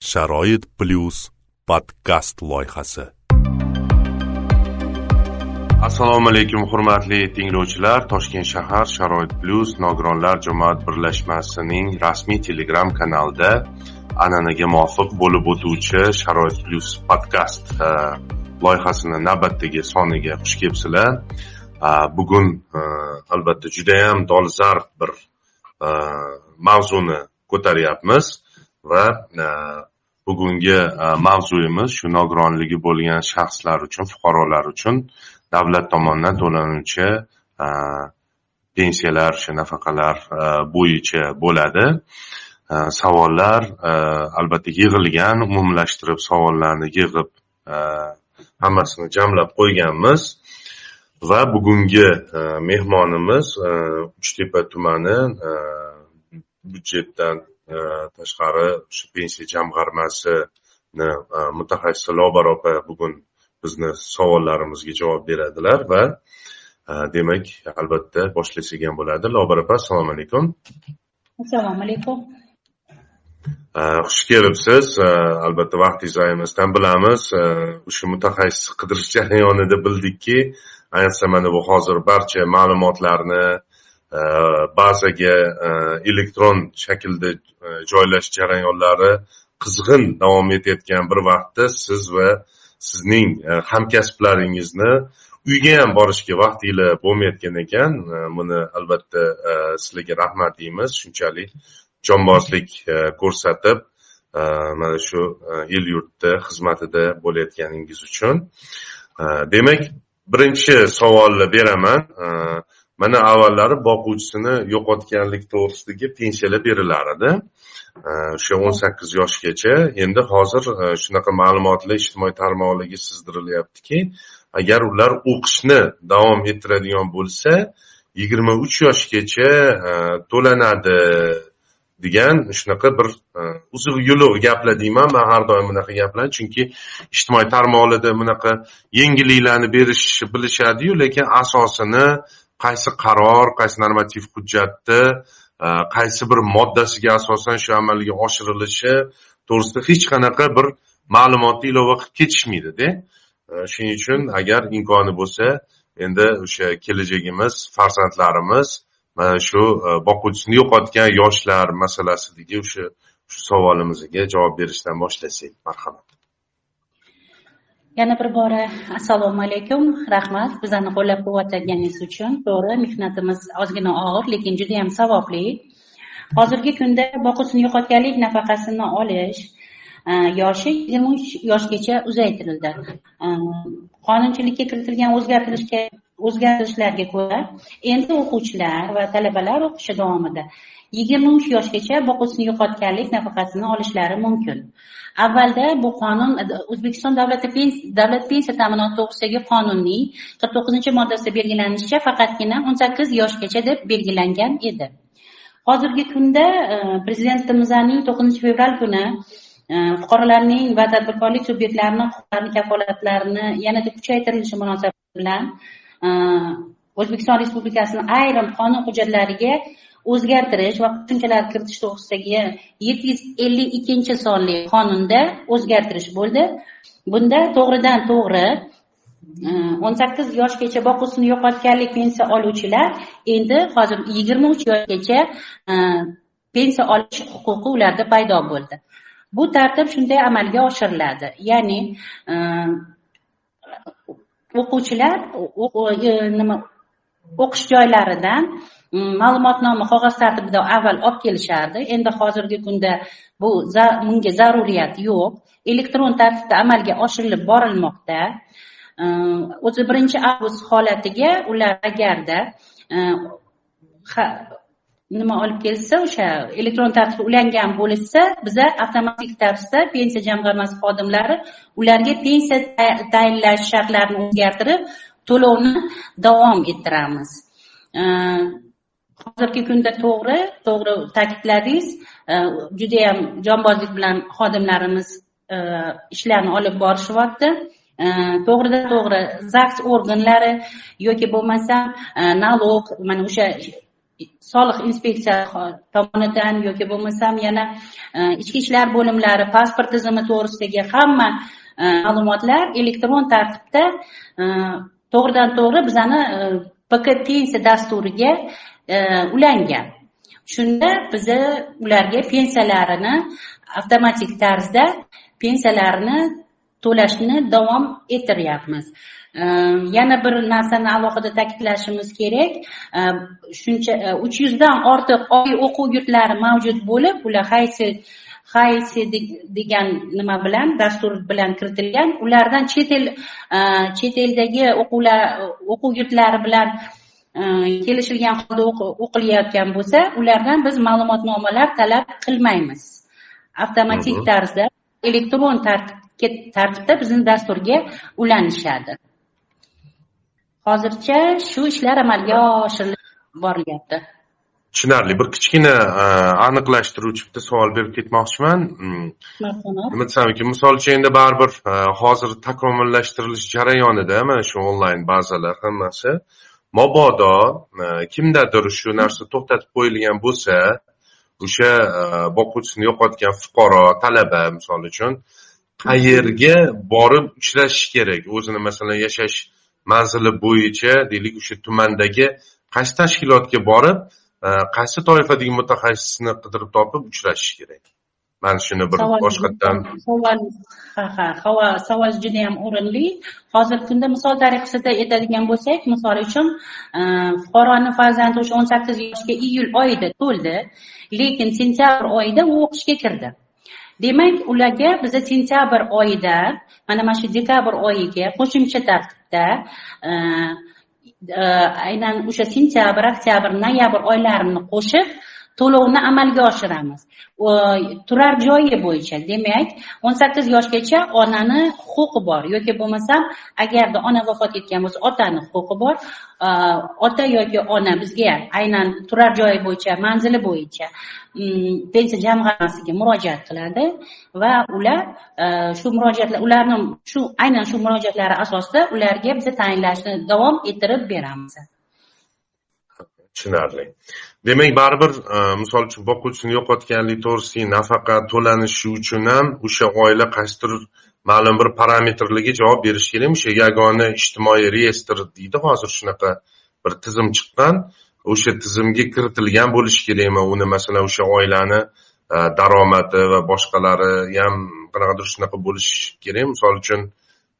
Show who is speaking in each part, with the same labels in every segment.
Speaker 1: sharoit plyus podkast loyihasi. Assalomu alaykum hurmatli tinglovchilar. Toshkent shahar sharoit plyus nogironlar jamoat birlashmasining rasmiy telegram kanalida an'anaga muvofiq bo'lib o'tuvchi sharoit plyus podkast loyihasini navbatdagi soniga xush kelibsizlar. Bugun albatta judayam dolzarb bir mavzuni ko'taryapmiz. Va e, bugungi e, mavzuyimiz shu nogironligi bo'lgan shaxslar uchun fuqarolar uchun davlat tomonidan to'lanuvchi e, pensiyalar shu nafaqalar bo'yicha bo'ladi. Savollar albatta yig'ilgan umumlashtirib savollarni yig'ib hammasini jamlab qo'yganmiz. Va bugungi mehmonimiz uchtepa tumani byudjetdan tashqari shu pensiya jamg'armasini e, mutaxassisi lobar opa bugun bizni savollarimizga javob beradilar va e, demak albatta boshlasak ham bo'ladi. Lobar opa assalomu alaykum.
Speaker 2: Assalomu alaykum.
Speaker 1: E, xush kelibsiz. Albatta vaqtingizni ayamasdan bilamiz. O'sha mutaxassisni qidirish jarayonida bildikki ayniqsa mana bu hozir barcha ma'lumotlarni bazaga e, elektron shaklda e, joylash jarayonlari qizg'in davom etayotgan bir vaqtda siz va sizning e, hamkasblaringizni uyga ham borishga vaqtinglar bo'lmayotgan ekan. Buni albatta sizlarga rahmat deymiz. Shunchalik jonbozlik ko'rsatib mana shu el yurtda xizmatida bo'layotganingiz uchun. Demak birinchi savolni beraman. Mana avvallari boquvchisini yo'qotganlik to'g'risidagi pensiyalar berilar edi o'sha o'n sakkiz yoshgacha. Endi hozir e, shunaqa ma'lumotlar ijtimoiy tarmoqlarga sizdirilyaptiki agar ular o'qishni davom ettiradigan bo'lsa yigirma uch yoshgacha e, to'lanadi degan shunaqa bir e, uzuq yuluq gaplar deyman. Man har doim bunaqa gaplarni chunki ijtimoiy tarmoqlarda bunaqa yengilliklarni berishni bilishadiyu lekin asosini qaysi qaror qaysi normativ hujjatni e, qaysi bir moddasiga asosan shu amalga oshirilishi to'g'risida hech qanaqa bir ma'lumotni ilova qilib ketishmaydida. E, shuning uchun agar imkoni bo'lsa endi o'sha kelajagimiz farzandlarimiz mana shu e, boquvchisini yo'qotgan yoshlar masalasidagi o'sha shu savolimizga javob berishdan boshlasak. Marhamat.
Speaker 2: Yana bir bora assalomu alaykum. Rahmat bizani qo'llab quvvatlaganingiz uchun. To'g'ri mehnatimiz ozgina og'ir lekin juda yam savobli. Hozirgi kunda boquvchisini yo'qotganlik nafaqasini olish e, yoshi yigirma uch yoshgacha uzaytirildi. E, qonunchilikka kiritilgan o'zgartirishga o'zgartirishlarga ko'ra endi o'quvchilar va talabalar o'qishi davomida yigirma uch yoshgacha boquvchisini yo'qotganlik nafaqasini olishlari mumkin. Avvalda bu qonun o'zbekiston davlat davlat pensiya ta'minoti to'g'risidagi qonunning qirq to'qqizinchi moddasida belgilanishicha faqatgina o'n sakkiz yoshgacha deb belgilangan edi. Hozirgi kunda e, prezidentimizning to'qqizinchi fevral kuni e, fuqarolarning va tadbirkorlik subyektlarini huquqlarini kafolatlarini yanada kuchaytirilishi munosabati bilan e, o'zbekiston respublikasini ayrim qonun hujjatlariga o'zgartirish va qo'shimchalar kiritish to'g'risidagi yetti yuz ellik ikkinchi sonli qonunda o'zgartirish bo'ldi. Bunda to'g'ridan to'g'ri e, o'n sakkiz yoshgacha boquvchini yo'qotganlik pensiya oluvchilar endi hozir yigirma uch yoshgacha e, pensiya olish huquqi ularda paydo bo'ldi. Bu tartib shunday amalga oshiriladi. Ya'ni e, o'quvchilar e, nima o'qish joylaridan ma'lumotnoma qog'oz tartibida avval olib kelishardi endi hozirgi kunda bu bunga zaruriyat yo'q elektron tartibda amalga oshirilib borilmoqda mm, o'zi birinchi avgust holatiga ular agarda nima olib kelsa o'sha elektron tartibga ulangan bo'lishsa biza avtomatik tarzda pensiya jamg'armasi xodimlari ularga pensiya tayinlash shartlarini o'zgartirib to'lovni davom ettiramiz hozirgi kunda to'g'ri to'g'ri ta'kidladingiz. Judayam jonbozlik bilan xodimlarimiz e, ishlarni olib borishyapti. To'g'ridan to'g'ri zaks organlari yoki bo'lmasam e, nalog mana o'sha soliq inspeksiyasi tomonidan yoki bo'lmasam yana e, ichki ishlar bo'limlari pasport tizimi to'g'risidagi hamma ma'lumotlar elektron tartibda to'g'ridan to'g'ri bizani pk pensiya dasturiga E, ulangan. Shunda biza ularga pensiyalarini avtomatik tarzda pensiyalarini to'lashni davom ettiryapmiz. E, yana bir narsani alohida ta'kidlashimiz kerak. E, shuncha uch yuzdan ortiq oliy o'quv yurtlari mavjud bo'lib ular haysi haysi degan nima bilan dastur bilan kiritilgan. Ulardan chet el chet eldagi o'quvlar o'quv yurtlari bilan kelishilgan holda o'qilayotgan bo'lsa ulardan biz ma'lumotnomalar talab qilmaymiz. Avtomatik tarzda elektron tartibda bizni dasturga ulanishadi. Hozircha shu ishlar amalga oshirilib borilyapti.
Speaker 1: Tushunarli. Bir kichkina e, aniqlashtiruvchi bitta savol berib ketmoqchiman. Nima desam ekan misol uchun endi baribir e, hozir takomillashtirilish jarayonida mana shu onlayn bazalar hammasi mabodo e, kimdadir shu narsa to'xtatib qo'yilgan bo'lsa o'sha e, boquvchisini yo'qotgan fuqaro talaba misol uchun qayerga borib uchrashishi kerak? O'zini masalan yashash manzili bo'yicha deylik o'sha tumandagi qaysi tashkilotga borib e, qaysi toifadagi mutaxassisni qidirib topib uchrashish kerak? Mana shuni bir boshqatdan
Speaker 2: savol ha ha savol juda yam o'rinli. Hozirgi kunda misol tariqasida aytadigan bo'lsak misol uchun e, fuqaroni farzandi o'sha o'n sakkiz yoshga iyul oyida to'ldi lekin sentyabr oyida u o'qishga kirdi. Demak ularga biza sentyabr oyida mana mana shu dekabr oyiga qo'shimcha tartibda e, e, aynan o'sha sentyabr oktyabr noyabr oylarini qo'shib to'lovni amalga oshiramiz. Turar joyi bo'yicha demak o'n sakkiz yoshgacha onani huquqi bor. Yoki bo'lmasam agarda ona vafot etgan bo'lsa otani huquqi bor. Ota yoki ona bizga aynan turar joyi bo'yicha manzili bo'yicha mm, pensiya jamg'armasiga murojaat qiladi va ular shu murojaatlar ularni shu aynan shu murojaatlari asosida ularga biza tayinlashni davom ettirib beramiz.
Speaker 1: Tushunarli. Demak baribir e, misol uchun boquvchisini yo'qotganlik to'g'risidagi nafaqa to'lanishi uchun ham o'sha oila qaysidir ma'lum bir parametrlarga javob berishi kerakmi o'sha yagona ijtimoiy reyestr deydi. Hozir shunaqa bir tizim chiqqan o'sha tizimga kiritilgan bo'lishi kerakmi uni masalan o'sha oilani e, daromadi va boshqalari ham qanaqadir shunaqa bo'lishi kerak. Misol uchun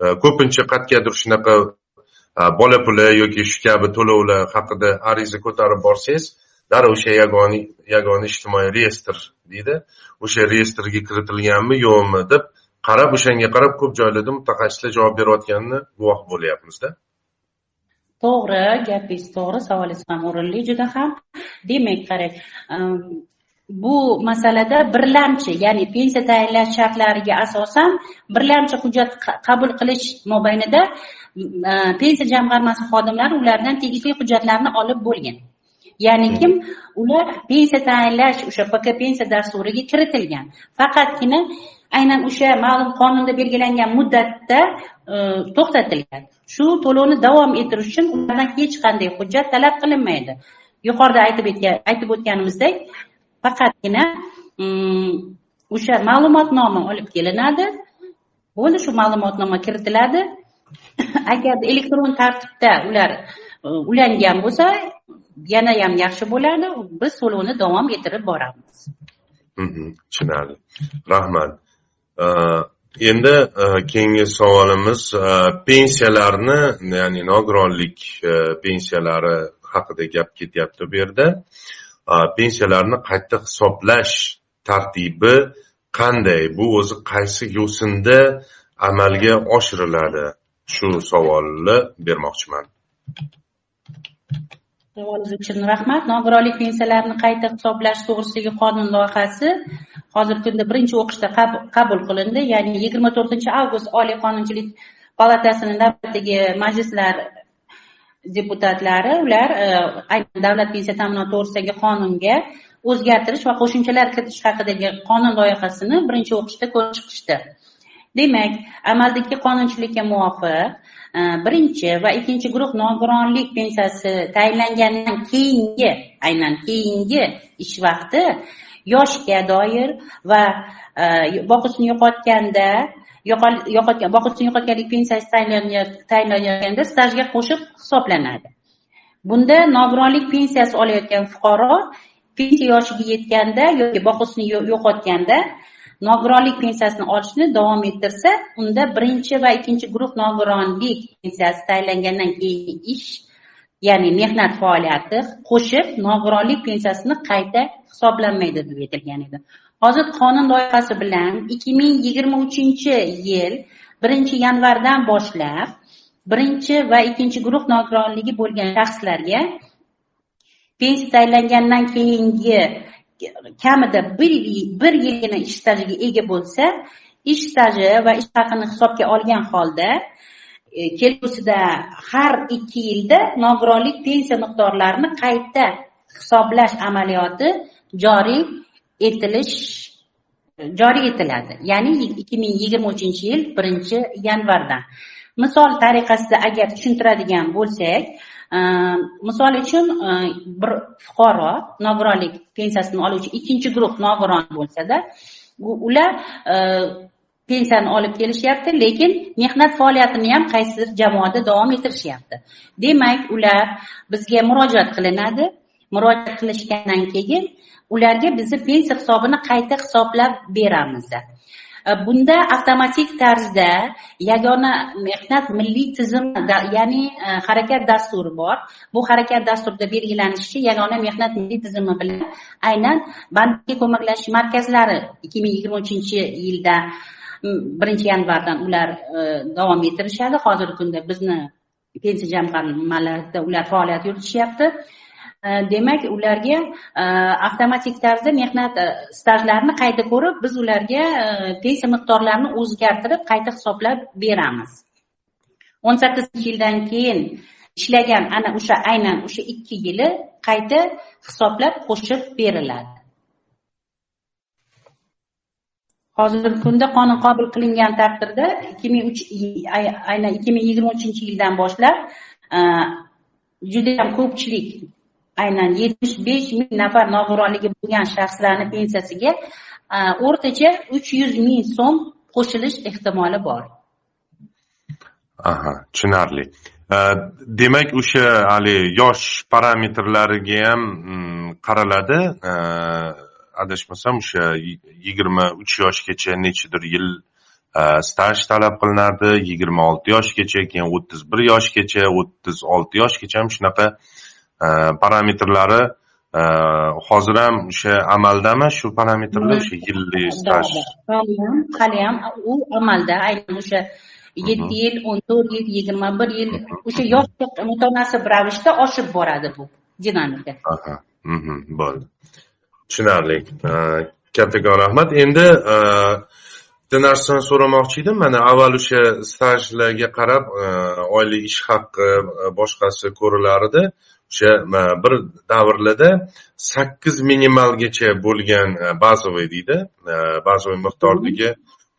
Speaker 1: e, ko'pincha qayergadir shunaqa bola puli yoki shu kabi to'lovlar haqida ariza ko'tarib borsangiz darrov o'sha yagona yagona ijtimoiy reyestr deydi. O'sha reyestrga kiritilganmi yo'qmi deb qarab o'shanga qarab ko'p joylarda mutaxassislar javob berayotganini guvoh bo'lyapmizda
Speaker 2: to'g'ri gapingiz to'g'ri savolingiz ham o'rinli juda ham. Demak qarang ehm, bu masalada birlamchi ya'ni pensiya tayinlash shartlariga asosan birlamchi hujjat qabul qilish mobaynida e, pensiya jamg'armasi xodimlari ulardan tegishli hujjatlarni olib bo'lgan. Ya'ni kim? Ular pensiya tayinlash o'sha pk pensiya dasturiga kiritilgan. Faqatgina aynan o'sha ma'lum qonunda belgilangan muddatda e, to'xtatilgan. Shu to'lovni davom ettirish uchun ulardan hech qanday hujjat talab qilinmaydi. Yuqorida aytib aytib o'tganimizdek faqatgina mm, o'sha ma'lumotnoma olib kelinadi. Bo'ldi shu ma'lumotnoma kiritiladi. Agar elektron tartibda ular e, ulangan bo'lsa yanayam yaxshi bo'ladi biz to'lovni davom ettirib boramiz.
Speaker 1: Mhmm, tushunarli. Rahmat. Endi e, keyingi savolimiz e, pensiyalarni ya'ni nogironlik e, pensiyalari haqida gap ketyapti bu yerda. Pensiyalarni qayta hisoblash tartibi qanday? Bu o'zi qaysi yo'sinda amalga oshiriladi? Shu savolni bermoqchiman.
Speaker 2: Savolingiz uchun rahmat. Nogironlik pensiyalarini qayta hisoblash to'g'risidagi qonun loyihasi hozirgi kunda birinchi o'qishda qabul qilindi. Ya'ni yigirma to'rtinchi avgust oliy qonunchilik palatasini navbatdagi majlislar deputatlari ular e, aynan davlat pensiya ta'minoti to'g'risidagi qonunga o'zgartirish va qo'shimchalar kiritish haqidagi qonun loyihasini birinchi o'qishda ko'rib chiqishdi. Demak amaldagi qonunchilikka muvofiq Э, birinchi va ikkinchi guruh nogironlik pensiyasi tayinlangandan keyingi aynan keyingi ish vaqti yoshga doir va e, boqisini yo'qotganda yo'qotgan boqisini yo'qotganlik pensiyasi tayinlanayotganda stajga qo'shib hisoblanadi. Bunda nogironlik pensiyasi olayotgan fuqaro pensiya yoshiga yetganda yoki boqisini yo'qotganda nogironlik pensiyasini olishni davom ettirsa unda birinchi va ikkinchi guruh nogironlik pensiyasi tayinlangandan keyin ish ya'ni mehnat faoliyati qo'shib nogironlik pensiyasini qayta hisoblanmaydi deb aytilgan edi. Hozir qonun loyihasi bilan ikki ming yigirma uchinchi yil birinchi yanvardan boshlab birinchi va ikkinchi guruh nogironligi bo'lgan shaxslarga pensiya tayinlangandan keyingi kamida bir bir yilgina ish stajiga ega bo'lsa ish staji va ish haqini hisobga olgan holda e, kelgusida har ikki yilda nogironlik pensiya miqdorlarini qayta hisoblash amaliyoti joriy etilish joriy etiladi. Ya'ni ikki ming yigirma uchinchi yil birinchi yanvardan. Misol tariqasida agar tushuntiradigan bo'lsak misol uchun э, bir fuqaro nogironlik pensiyasini oluvchi ikkinchi guruh nogiron bo'lsada ular e, pensiyani olib kelishyapti lekin mehnat faoliyatini ham qaysidir jamoada davom ettirishyapti. Demak ular bizga murojaat qilinadi. Murojaat qilishgandan keyin ularga bizni pensiya hisobini qayta hisoblab beramiz bunda avtomatik tarzda yagona mehnat milliy tizimi ya'ni harakat dasturi bor bu harakat dasturida belgilanishicha yagona mehnat milliy tizimi bilan aynan bandga ko'maklashish markazlari ikki ming yigirma uchinchi yilda birinchi yanvardan ular davom ettirishadi hozirgi kunda bizni pensiya jamg'armalarida ular faoliyat yuritishyapti Э, demak ularga э, avtomatik tarzda mehnat э, stajlarini qayta ko'rib biz ularga pensiya miqdorlarini o'zgartirib qayta hisoblab beramiz. O'n sakkizinchi yildan keyin ishlagan ana o'sha aynan o'sha ikki yili qayta hisoblab qo'shib beriladi. Hozirgi kunda qonun qabul qilingan taqdirda ikki ming uch aynan ikki ming yigirma uchinchi yildan boshlab e, judayam ko'pchilik aynan yetmish besh ming nafar nogironligi bo'lgan shaxslarni pensiyasiga o'rtacha uch yuz ming so'm qo'shilish ehtimoli bor.
Speaker 1: Aha tushunarli. Demak o'sha haligi yosh parametrlariga ham mm, qaraladi. Adashmasam o'sha yigirma uch yoshgacha nechidir yil staj talab qilinadi yigirma olti yoshgacha keyin o'ttiz bir yoshgacha o'ttiz olti yoshgacha ham shunaqa parametrlari hozir ham o'sha amaldami shu parametrlar o'sha yillik staj
Speaker 2: haliyam haliyam u amalda aynan o'sha yetti yil o'n to'rt yil yigirma bir yil o'sha yoshga mutanosib ravishda oshib boradi bu dinamika
Speaker 1: bo'ldi tushunarli kattakon rahmat endi bitta narsani so'ramoqchi edim mana avval o'sha stajlarga qarab oylik ish haqi boshqasi ko'rilar edi o'sha bir davrlarda sakkiz minimalgacha bo'lgan e, bazoviy deydi. E, bazoviy miqdordagi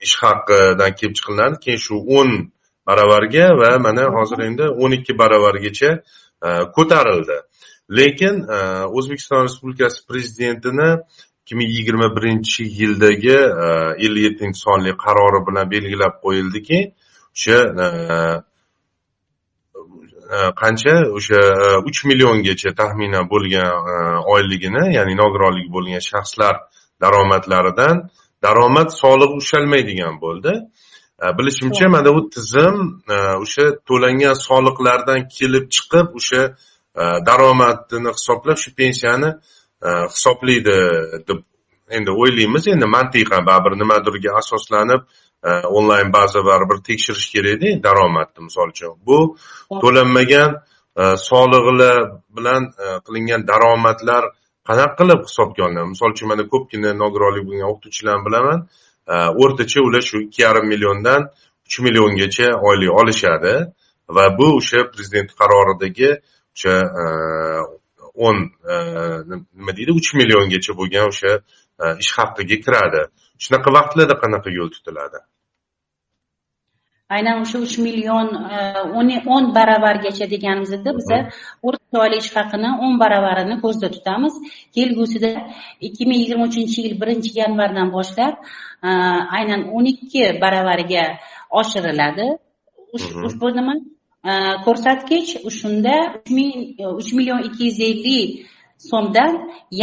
Speaker 1: ish haqidan kelib chiqilinadi. Keyin shu o'n baravarga va mana hozir endi o'n ikki baravargacha e, ko'tarildi. Lekin o'zbekiston respublikasi prezidentini ikki ming yigirma birinchi yildagi ellik yettinchi sonli qarori bilan belgilab qo'yildiki o'sha qancha? O'sha e, uch milliongacha taxminan bo'lgan e, oyligini ya'ni nogironligi bo'lgan shaxslar daromadlaridan daromad solig'i ushalmaydigan bo'ldi. E, bilishimcha mana bu tizim o'sha to'langan soliqlardan kelib chiqib o'sha daromadini hisoblab shu pensiyani hisoblaydi deb endi o'ylaymiz. Endi mantiqan baribir nimadirga asoslanib e, onlayn baza baribir tekshirish kerakda daromadni misol uchun bu to'lanmagan e, soliqlar bilan e, qilingan daromadlar qanaqa qilib hisobga olinadi? Misol uchun mana ko'pgina nogironligi bo'lgan o'qituvchilarni bilaman o'rtacha ular shu ikki yarim milliondan uch milliongacha oylik olishadi va bu o'sha prezident qaroridagi o'sha o'n nima deydi? Uch milliongacha bo'lgan o'sha ish haqiga kiradi. Shunaqa vaqtlarda qanaqa yo'l tutiladi?
Speaker 2: Aynan o'sha uch million o'n baravargacha deganimizda biza o'rtacha oylik ish haqini o'n baravarini ko'zda tutamiz. Kelgusida ikki ming yigirma uchinchi yil birinchi yanvardan boshlab aynan o'n ikki baravariga oshiriladi. Ushbu nima? Ko'rsatkich shunda uch million ikki yuz ellik so'mdan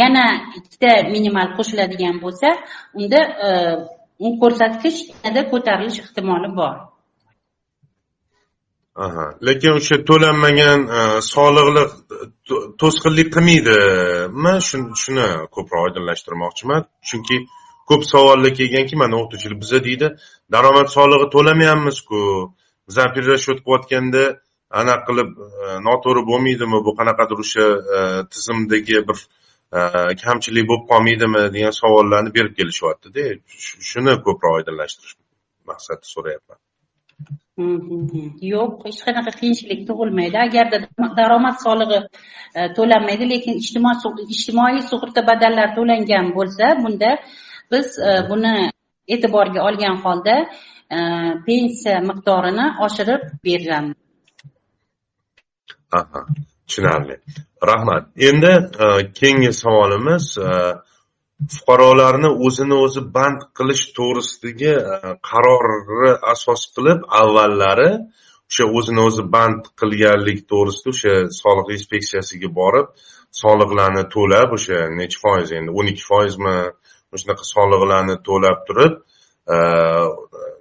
Speaker 2: yana ikkita minimal qo'shiladigan bo'lsa unda e, u ko'rsatkich yanada ko'tarilish ehtimoli bor.
Speaker 1: Aha. Lekin o'sha to'lanmagan e, soliqliq to'sqinlik qilmaydimi? Shuni ko'proq oydinlashtirmoqchiman. Chunki ko'p savollar kelganki mana o'qituvchilar biza deydi daromad solig'i to'lamayapmizku. Biz перерасчет qilayotganda anaqa qilib e, noto'g'ri bo'lmaydimi bu qanaqadir o'sha e, tizimdagi bir e, kamchilik bo'lib qolmaydimi degan savollarni berib kelishyaptida. Shuni ko'proq oydinlashtirish maqsadida so'rayapman.
Speaker 2: Yo'q hech qanaqa qiyinchilik tug'ilmaydi. Agarda daromad solig'i to'lanmaydi lekin ijtimoiy sug'urta badallari to'langan bo'lsa bunda biz buni e'tiborga olgan holda pensiya miqdorini oshirib beramiz
Speaker 1: aha tushunarli. Rahmat. Endi e, keyingi savolimiz e, fuqarolarni o'zini o'zi band qilish to'g'risidagi e, qarorni asos qilib avvallari o'sha o'zini o'zi band qilganlik to'g'risida o'sha soliq inspeksiyasiga borib soliqlarni to'lab o'sha necha foiz endi o'n ikki foizmi shunaqa soliqlarni to'lab turib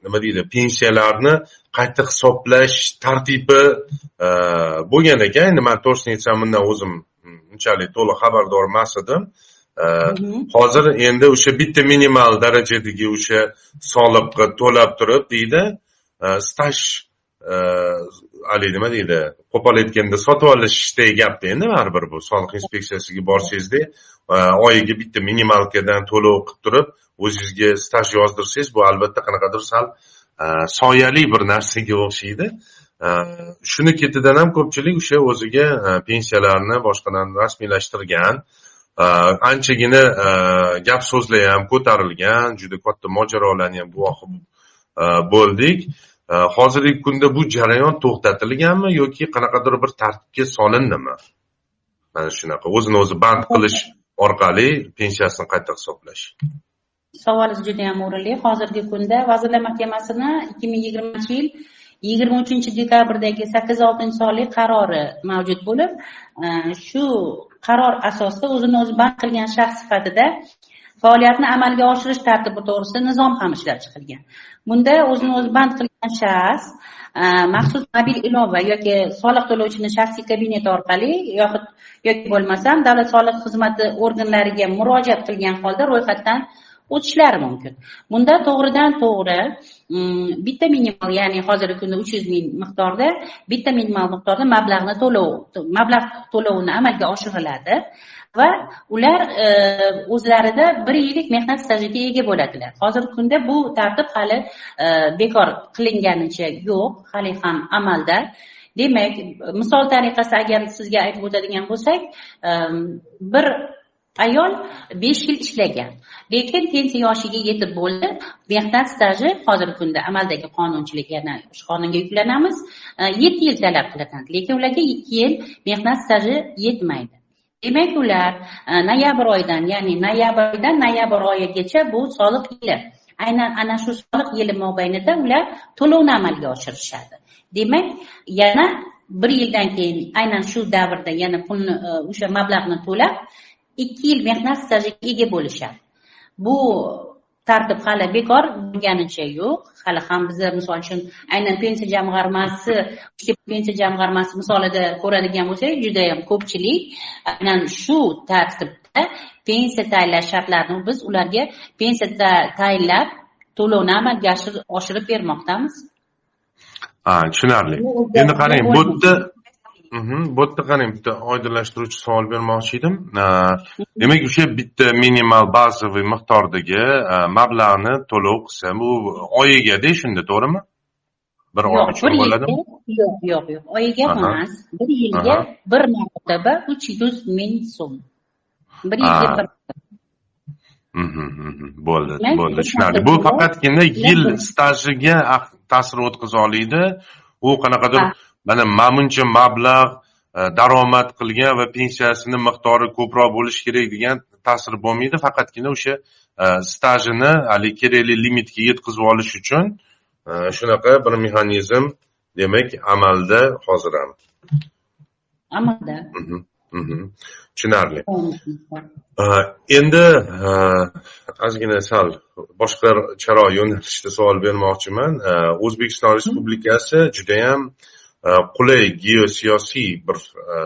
Speaker 1: nima deydi pensiyalarni qayta hisoblash tartibi bo'lgan ekan. Endi man to'g'risini aytsam bundan o'zim unchalik to'liq xabardor emas edim hozir endi o'sha bitta minimal darajadagi o'sha soliqqa to'lab turib deydi staj haligi nima deydi qo'pol aytganda sotib olishdek gapda endi baribir bu soliq inspeksiyasiga borsangizda oyiga bitta minimalkadan to'lov qilib turib o'zingizga staj yozdirsangiz bu albatta qanaqadir sal e, soyali bir narsaga o'xshaydi. E, shuni ketidan ham ko'pchilik o'sha o'ziga e, pensiyalarni boshqadan rasmiylashtirgan anchagina gap so'zlar ham ko'tarilgan juda katta mojarolarni ham guvohi bo'ldik. Hozirgi kunda bu jarayon to'xtatilganmi yoki qanaqadir bir tartibga solindimi? Mana shunaqa o'zini o'zi band qilish orqali pensiyasini qayta hisoblash.
Speaker 2: Savolingiz juda yam o'rinli. Hozirgi kunda vazirlar mahkamasini ikki ming yigirmanchi yil yigirma uchinchi dekabrdagi sakkiz oltinchi sonli qarori mavjud bo'lib e, shu qaror asosida o'zini o'zi band qilgan shaxs sifatida faoliyatni amalga oshirish tartibi to'g'risida nizom ham ishlab chiqilgan. Bunda o'zini o'zi band qilgan shaxs e, maxsus mobil ilova yoki soliq to'lovchini shaxsiy kabineti orqali yoxud yoki bo'lmasam davlat soliq xizmati organlariga murojaat qilgan holda ro'yxatdan o'tishlari mumkin. Bunda to'g'ridan to'g'ri mm, bitta minimal ya'ni hozirgi kunda uch yuz ming miqdorda bitta minimal miqdorda mablag'ni to'lov mablag' to'lovini amalga oshiriladi va ular e, o'zlarida bir yillik mehnat stajiga ega bo'ladilar. Hozirgi kunda bu tartib hali e, bekor qilinganicha yo'q hali ham amalda. Demak misol tariqasida agar sizga aytib o'tadigan bo'lsak e, bir ayol besh yil ishlagan. Lekin pensiya yoshiga yetib bo'ldi mehnat staji hozirgi kunda amaldagi qonunchilik yana shu qonunga yuklanamiz. E, yetti yil talab qilinadi lekin ularga ikki yil mehnat staji yetmaydi. Demak ular e, noyabr oyidan ya'ni noyabr oyidan noyabr oyigacha bu soliq yili. Aynan ana shu soliq yili mobaynida ular to'lovni amalga oshirishadi. Demak yana bir yildan keyin aynan shu davrda yana pulni e, o'sha mablag'ni to'lab ikki yil mehnat stajiga ega bo'lishadi. Bu tartib hali bekor bo'lganicha yo'q. Hali ham biza misol uchun aynan pensiya jamg'armasi pensiya jamg'armasi misolida ko'radigan bo'lsak judayam ko'pchilik aynan shu tartibda pensiya tayinlash shartlarini biz ularga pensiya tayinlab to'lovni amalga oshirib bermoqdamiz.
Speaker 1: Ha tushunarli. Endi qarang bu yerda bu yerda qarang bitta oydinlashtiruvchi savol bermoqchi edim demak o'sha bitta minimal bazaviy miqdordagi mablag'ni to'lov qilsa bu oyigada shunda to'g'rimi
Speaker 2: bir oy uchun bo'ladimi yo'q yo'q yo'q oyiga emas bir yilga bir marotaba uch yuz ming so'm bir yilga bir
Speaker 1: bo'ldi bo'ldi tushunarli bu faqatgina yil stajiga ta'sir o'tkaza oladi u qanaqadir mana buncha mablag' e, daromad qilgan va pensiyasini miqdori ko'proq bo'lishi kerak degan ta'sir bo'lmaydi. Faqatgina o'sha e, stajini haligi kerakli limitga yetkazib olish uchun e, shunaqa bir mexanizm demak amalda hozir ham.
Speaker 2: Amalda?
Speaker 1: Tushunarli. Endi ozgina sal boshqacharoq yo'nalishda savol bermoqchiman. O'zbekiston respublikasi judayam Э, qulay geosiyosiy bir e,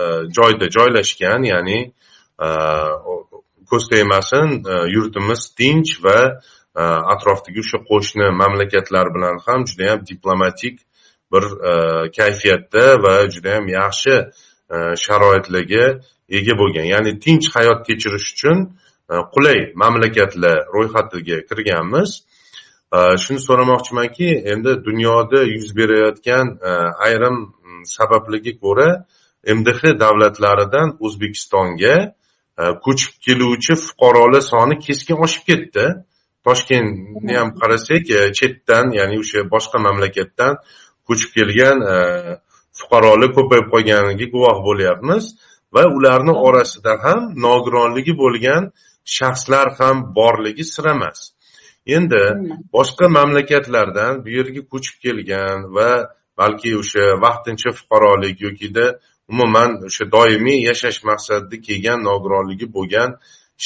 Speaker 1: e, joyda joylashgan ya'ni e, ko'z tegmasin yurtimiz tinch va atrofdagi o'sha qo'shni mamlakatlar bilan ham judayam diplomatik bir kayfiyatda va judayam yaxshi sharoitlarga ega bo'lgan. Ya'ni tinch hayot kechirish uchun qulay mamlakatlar ro'yxatiga kirganmiz. Shuni so'ramoqchimanki endi dunyoda yuz berayotgan e, ayrim mm, sabablarga ko'ra mdh davlatlaridan o'zbekistonga e, ko'chib keluvchi fuqarolar soni keskin oshib ketdi. Toshkentni ham qarasak e, chetdan ya'ni o'sha boshqa mamlakatdan ko'chib kelgan fuqarolar ko'payib qolganiga guvoh bo'lyapmiz va ularni orasida ham nogironligi bo'lgan shaxslar ham borligi sir emas. Endi boshqa mamlakatlardan bu yerga ko'chib kelgan va balki o'sha vaqtincha fuqarolik yokida umuman o'sha doimiy yashash maqsadida kelgan nogironligi bo'lgan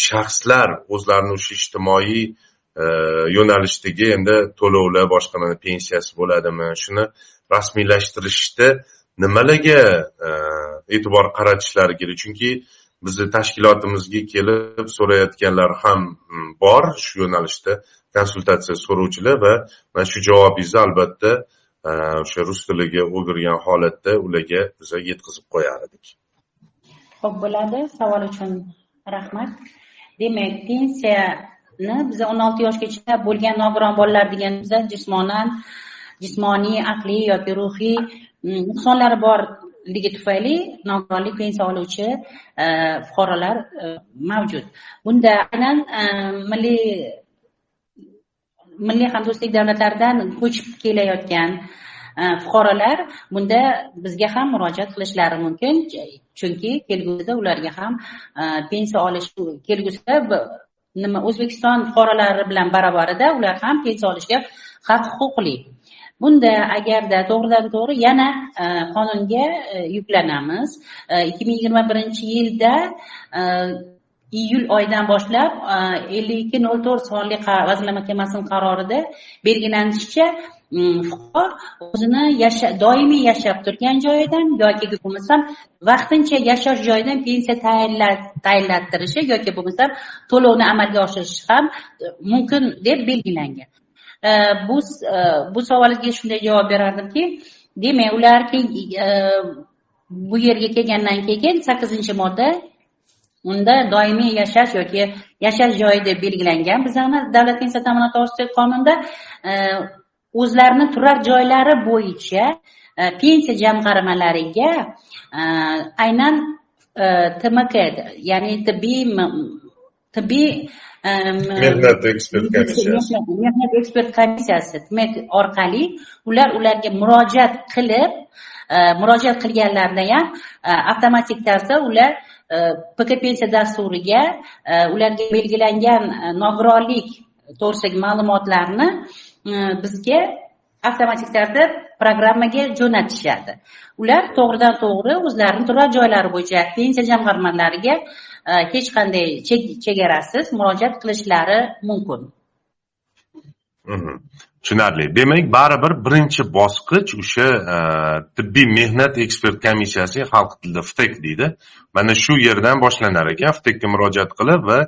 Speaker 1: shaxslar o'zlarini o'sha ijtimoiy e, yo'nalishdagi endi to'lovlar boshqa mana pensiyasi bo'ladimi shuni rasmiylashtirishda nimalarga e, e'tibor qaratishlari kerak? Chunki bizni tashkilotimizga kelib so'rayotganlar ham mm, bor shu yo'nalishda. Konsultatsiya so'rovchilar va mana shu javobingizni albatta e, o'sha rus tiliga o'girgan holatda ularga biza yetkazib qo'yar edik.
Speaker 2: Ho'p bo'ladi. Savol uchun rahmat. Demak pensiyani biza o'n olti yoshgacha bo'lgan nogiron bolalar deganimizda jismonan jismoniy aqliy yoki ruhiy mm, nuqsonlari bor ligi tufayli nogironlik pensiya oluvchi e, fuqarolar e, mavjud. Bunda aynan e, milliy milliy hamdo'stlik davlatlaridan ko'chib kelayotgan fuqarolar bunda bizga ham murojaat qilishlari mumkin. Chunki kelgusida ularga ham pensiya olish kelgusida nima o'zbekiston fuqarolari bilan barobarida ular ham pensiya olishga haq huquqli. Bunda agarda to'g'ridan to'g'ri yana e, qonunga e, yuklanamiz. E, ikki ming yigirma birinchi yilda e, iyul oyidan boshlab ellik ikki nol to'rt sonli vazirlar mahkamasining qarorida belgilanishicha mm, fuqaro o'zini yasha doimiy yashab turgan joyidan yoki bo'lmasam vaqtincha yashash joyidan pensiya tayinlattirishi yoki bo'lmasam to'lovni amalga oshirishi ham mumkin deb belgilangan. Bu bu savolga shunday javob berardimki demak ular bu yerga kelgandan keyin sakkizinchi modda unda doimiy yashash yoki yashash joyi deb belgilangan bizani davlat pensiya ta'minoti to'g'risidagi qonunda o'zlarini turar joylari bo'yicha pensiya jamg'armalariga aynan tmk ya'ni tibbiy tibbiy
Speaker 1: mehnat ekspert komissiyasi
Speaker 2: mehnat ekspert komissiyasi orqali ular ularga murojaat qilib e, murojaat qilganlarida ham e, avtomatik tarzda ular e, pk pensiya dasturiga ularga belgilangan nogironlik to'g'risidagi ma'lumotlarni bizga avtomatik tarzda programmaga jo'natishadi. Ular to'g'ridan to'g'ri o'zlarini turar joylari bo'yicha pensiya jamg'armalariga e, hech qanday chegarasiz murojaat qilishlari mumkin.
Speaker 1: Mhmm. Tushunarli. Demak baribir birinchi bosqich o'sha e, tibbiy mehnat ekspert komissiyasi xalq tilida ftek deydi. Mana shu yerdan boshlanar ekan. Ftekka murojaat qilib va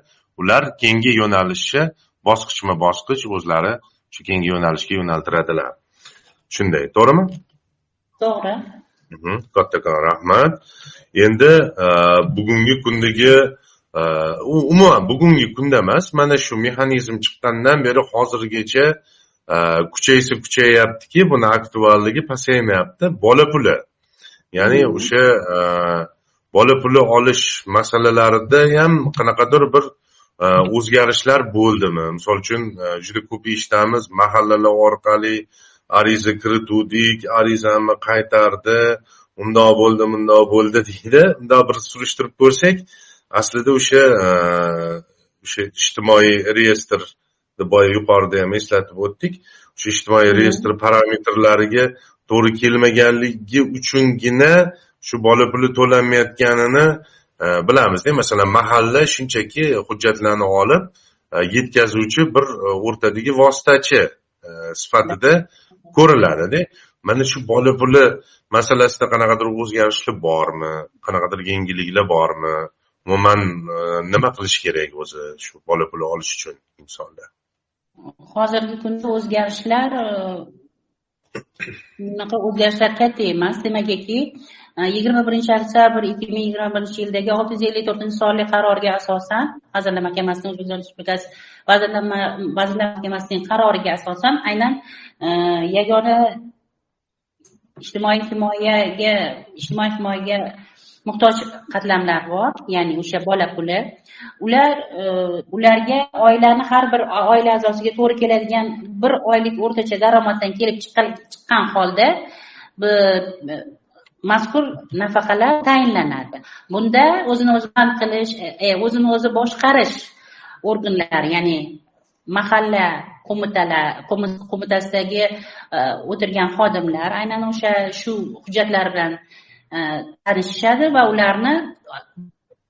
Speaker 1: ular keyingi yo'nalishni bosqichma bosqich o'zlari shu keyingi yo'nalishga yo'naltiradilar. Shunday to'g'rimi?
Speaker 2: To'g'ri.
Speaker 1: Mhm, kattakon rahmat. Endi e, bugungi kundagi e, umuman bugungi kunda emas mana shu mexanizm chiqqandan beri hozirgacha e, kuchaysa kuchayyaptiki buni aktualligi pasaymayapti. Bola puli. Ya'ni mhm. o'sha bola puli olish masalalarida ham qanaqadir bir o'zgarishlar bo'ldimi? Misol uchun juda ko'p eshitamiz mahallalar orqali ariza kirituvdik arizamni qaytardi. Undoq bo'ldi mundoq bo'ldi deydi. Bundoq bir surishtirib ko'rsak aslida o'sha o'sha ijtimoiy reyestrni boya yuqorida ham eslatib o'tdik. O'sha ijtimoiy reyestr parametrlariga to'g'ri kelmaganligi uchungina shu bola puli to'lanmayotganini e, bilamizda masalan mahalla shunchaki hujjatlarni olib e, yetkazuvchi bir e, o'rtadagi vositachi sifatida ko'riladida. Mana shu bola puli masalasida qanaqadir o'zgarishlar bormi? Qanaqadir yengilliklar bormi? Umuman e, nima qilish kerak o'zi shu bola puli olish uchun insonlar
Speaker 2: hozirgi kunda o'zgarishlar e, bunaqa o'zgarishlar katta emas. Demakki e, yigirma birinchi oktyabr ikki ming yigirma birinchi yildagi olti yuz ellik to'rtinchi sonli qarorga asosan vazirlar mahkamasining o'zbekiston respublikasi vazirlar vazirlar mahkamasining qaroriga asosan aynan yagona ijtimoiy himoyaga ijtimoiy himoyaga muhtoj qatlamlar bor ya'ni o'sha bola puli. Ular э, ularga oilani har bir oila a'zosiga to'g'ri keladigan bir oylik o'rtacha daromaddan kelib chiqqan holda mazkur nafaqalar tayinlanadi. Bunda o'zini o'zi band qilish e, e, o'zini o'zi boshqarish organlari ya'ni mahalla qo'mitalar qo'mitasidagi e, o'tirgan xodimlar aynan o'sha shu hujjatlar bilan e, tanishishadi va ularni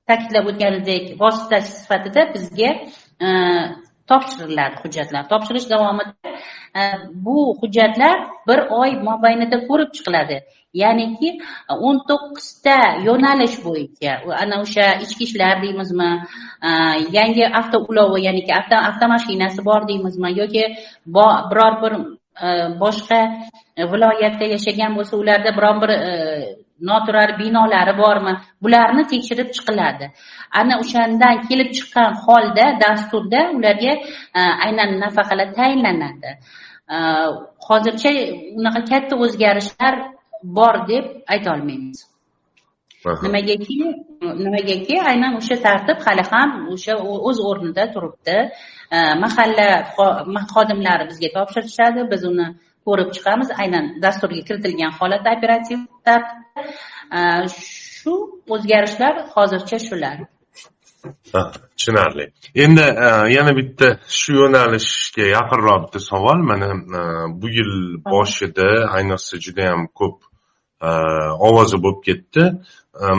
Speaker 2: ta'kidlab o'tganidek vosita sifatida bizga e, topshiriladi hujjatlar. Topshirish davomida Э, bu hujjatlar bir oy mobaynida ko'rib chiqiladi. Ya'niki o'n to'qqizta yo'nalish bo'yicha ana o'sha ichki ishlar deymizmi e, yangi avtoulovi ya'niki avtomashinasi bor deymizmi yoki biror bir e, boshqa viloyatda yashagan bo'lsa ularda biron bir e, noturar binolari bormi? Bularni tekshirib chiqiladi. Ana o'shandan kelib chiqqan holda dasturda ularga aynan nafaqalar tayinlanadi. Hozircha unaqa katta o'zgarishlar bor deb aytolmaymiz nimagaki nimagaki aynan o'sha tartib hali ham o'sha o'z o'rnida turibdi. Mahalla xodimlari bizga topshirishadi. Biz uni ko'rib chiqamiz. Aynan dasturga kiritilgan holatda operativ tartibda Э, shu o'zgarishlar hozircha shular.
Speaker 1: Tushunarli. Endi e, yana bitta shu yo'nalishga yaqinroq bitta savol. Mana e, bu yil boshida ayniqsa judayam ko'p e, ovozi bo'lib ketdi.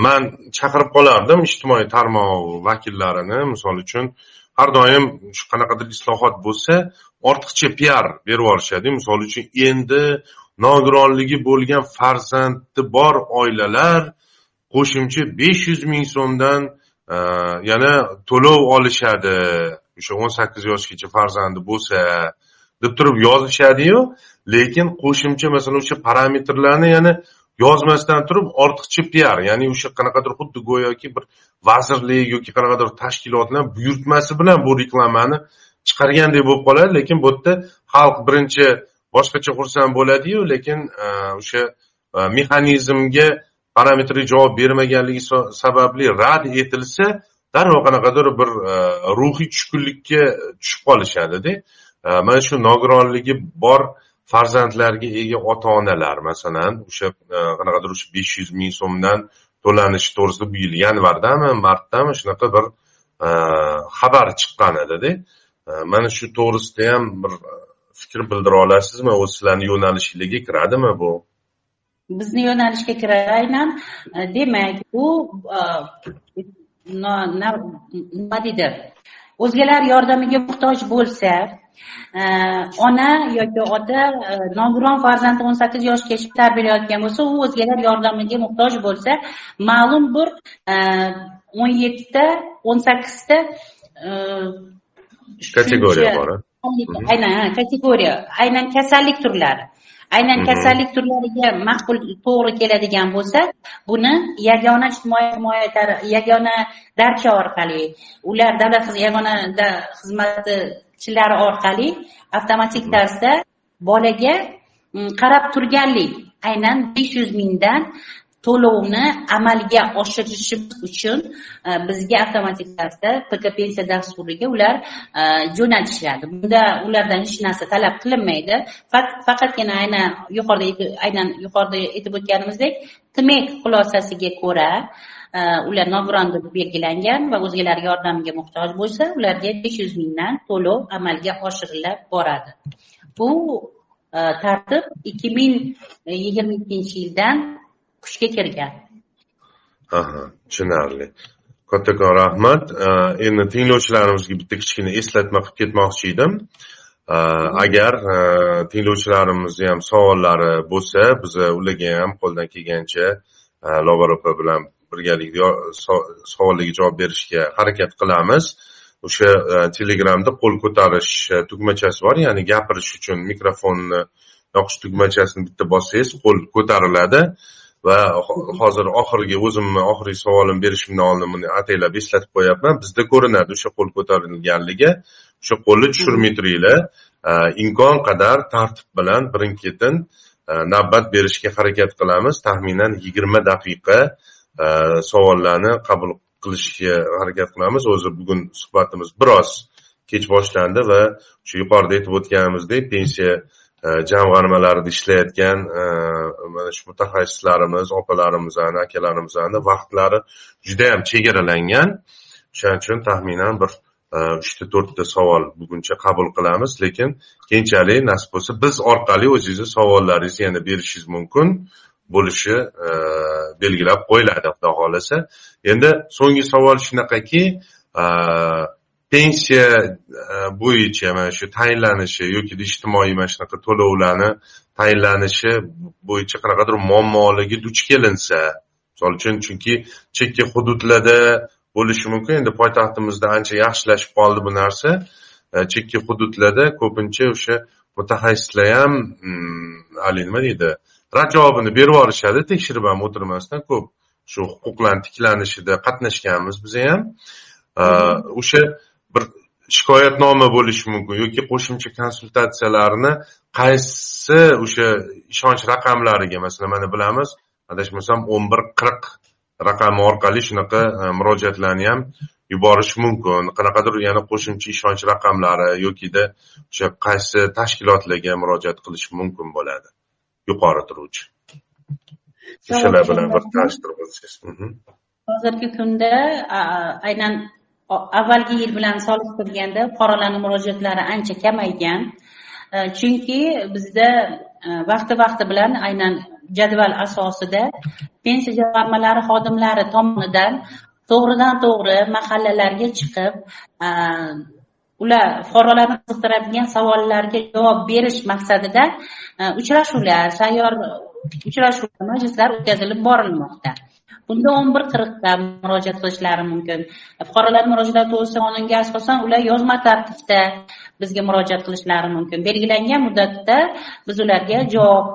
Speaker 1: Man chaqirib qolardim ijtimoiy tarmoq vakillarini. Misol uchun har doim shu qanaqadir islohot bo'lsa ortiqcha piar berib yuborishadi. Misol uchun endi nogironligi bo'lgan farzandi bor oilalar qo'shimcha besh yuz ming so'mdan e, yana to'lov olishadi. O'sha o'n sakkiz yoshgacha farzandi bo'lsa deb turib yozishadiyu lekin qo'shimcha masalan o'sha parametrlarni yana yozmasdan turib ortiqcha piar ya'ni o'sha qanaqadir xuddi go'yoki bir vazirlik yoki qanaqadir tashkilotlar buyurtmasi bilan bu reklamani chiqargandek bo'lib qoladi. Lekin bu yerda xalq birinchi boshqacha xursand bo'ladiyu lekin e, o'sha e, mexanizmga parametrga javob bermaganligi sababli rad etilsa darrov qanaqadir bir e, ruhiy tushkunlikka tushib qolishadida mana shu nogironligi bor farzandlarga ega ota onalar masalan o'sha qanaqadir o'sha besh yuz ming so'mdan to'lanishi to'g'risida bu yil yanvardami martdami shunaqa bir xabar chiqqan edida mana shu to'g'risida ham bir fikr bildira olasizmi o'zi sizlarni yo'nalishinglarga kiradimi bu?
Speaker 2: Bizni yo'nalishga kiradi aynan demak bu nima deydi? O'zgalar yordamiga muhtoj bo'lsa ona yoki ota e, nogiron farzandni o'n sakkiz yoshgacha tarbiyalayotgan bo'lsa u o'zgalar yordamiga muhtoj bo'lsa ma'lum bir e, o'n yettita o'n sakkizta
Speaker 1: e, kategoriya bor
Speaker 2: aynan kategoriya aynan kasallik turlari. Aynan kasallik turlariga maqbul to'g'ri keladigan bo'lsa buni yagona ijtimoiy himoya yagona darcha orqali ular davlat yagona xizmati chilari orqali avtomatik tarzda bolaga mm, qarab turganlik. Aynan besh yuz mingdan to'lovni amalga oshirishimiz uchun e, bizga avtomatik tarzda pk pensiya dasturiga ular e, jo'natishadi. Bunda ulardan hech narsa talab qilinmaydi. Faqatgina aynan yuqorida aynan yuqorida aytib o'tganimizdek tmek xulosasiga ko'ra e, ular nogiron deb belgilangan va o'zgalar yordamiga muhtoj bo'lsa ularga besh yuz mingdan to'lov amalga oshirilib boradi. Bu tartib ikki ming yigirma ikkinchi yildan kuchga kirgan
Speaker 1: aha tushunarli. Kattakon rahmat. Endi tinglovchilarimizga bitta kichkina eslatma qilib ketmoqchi edim. Agar e, tinglovchilarimizni ham savollari bo'lsa biz ularga ham qo'ldan kelgancha e, lobar opa bilan birgalikda savollarga javob berishga harakat qilamiz. O'sha e, telegramda qo'l ko'tarish tugmachasi bor. Ya'ni gapirish uchun mikrofonni yoqish tugmachasini bitta bossangiz qo'l ko'tariladi. Va hozir oxirgi o'zimni oxirgi savolimni berishimdan oldin buni ataylab eslatib qo'yapman. Bizda ko'rinadi o'sha qo'l ko'tarilganligi. O'sha qo'lni tushirmay turinglar imkon qadar tartib bilan birin ketin navbat berishga harakat qilamiz. Taxminan yigirma daqiqa savollarni qabul qilishga harakat qilamiz. O'zi bugun suhbatimiz biroz kech boshlandi va shu yuqorida aytib o'tganimizdek pensiya E, jamg'armalarida ishlayotgan e, mana shu mutaxassislarimiz opalarimizni akalarimizni vaqtlari judayam chegaralangan. O'shaning uchun taxminan bir e, uchta to'rtta savol buguncha qabul qilamiz. Lekin keyinchalik nasib bo'lsa biz orqali o'zingizni savollaringizni yana berishingiz mumkin bo'lishi belgilab qo'yiladi xudo xohlasa. Endi so'nggi savol shunaqaki pensiya e, bo'yicha mana shu tayinlanishi yoki ijtimoiy mana shunaqa to'lovlarni tayinlanishi bo'yicha qanaqadir muammolarga duch kelinsa misol uchun chunki chekka hududlarda bo'lishi mumkin. Endi poytaxtimizda ancha yaxshilashib qoldi bu narsa. E, chekka hududlarda ko'pincha o'sha mutaxassislar ham mm, haligi nima deydi rad javobini berib yuborishadi tekshirib ham o'tirmasdan ko'p shu huquqlarni tiklanishida qatnashganmiz biza ham. E, o'sha bir shikoyatnoma bo'lishi mumkin yoki qo'shimcha konsultatsiyalarni qaysi o'sha ishonch raqamlariga masalan mana bilamiz adashmasam o'n bir qirq raqami orqali shunaqa e, murojaatlarni ham yuborish mumkin. Qanaqadir yana qo'shimcha ishonch raqamlari yokida o'sha qaysi tashkilotlarga murojaat qilish mumkin bo'ladi yuqori turuvchi. O'shalar bilan bir tanishtirib o'tsangiz.
Speaker 2: Mhm. hozirgi kunda aynan avvalgi yil bilan solishtirganda fuqarolarni murojaatlari ancha kamaygan. E, chunki bizda e, vaqti vaqti bilan aynan jadval asosida pensiya jamg'armalari xodimlari tomonidan to'g'ridan to'g'ri mahallalarga chiqib e, ular fuqarolarni qiziqtiradigan savollarga javob berish maqsadida uchrashuvlar sayyor uchrashuvlar majlislar o'tkazilib borilmoqda. Bunda o'n bir qirqda murojaat qilishlari mumkin. Fuqarolar murojaati to'g'risida qonunga asosan ular yozma tartibda bizga murojaat qilishlari mumkin. Belgilangan muddatda biz ularga javob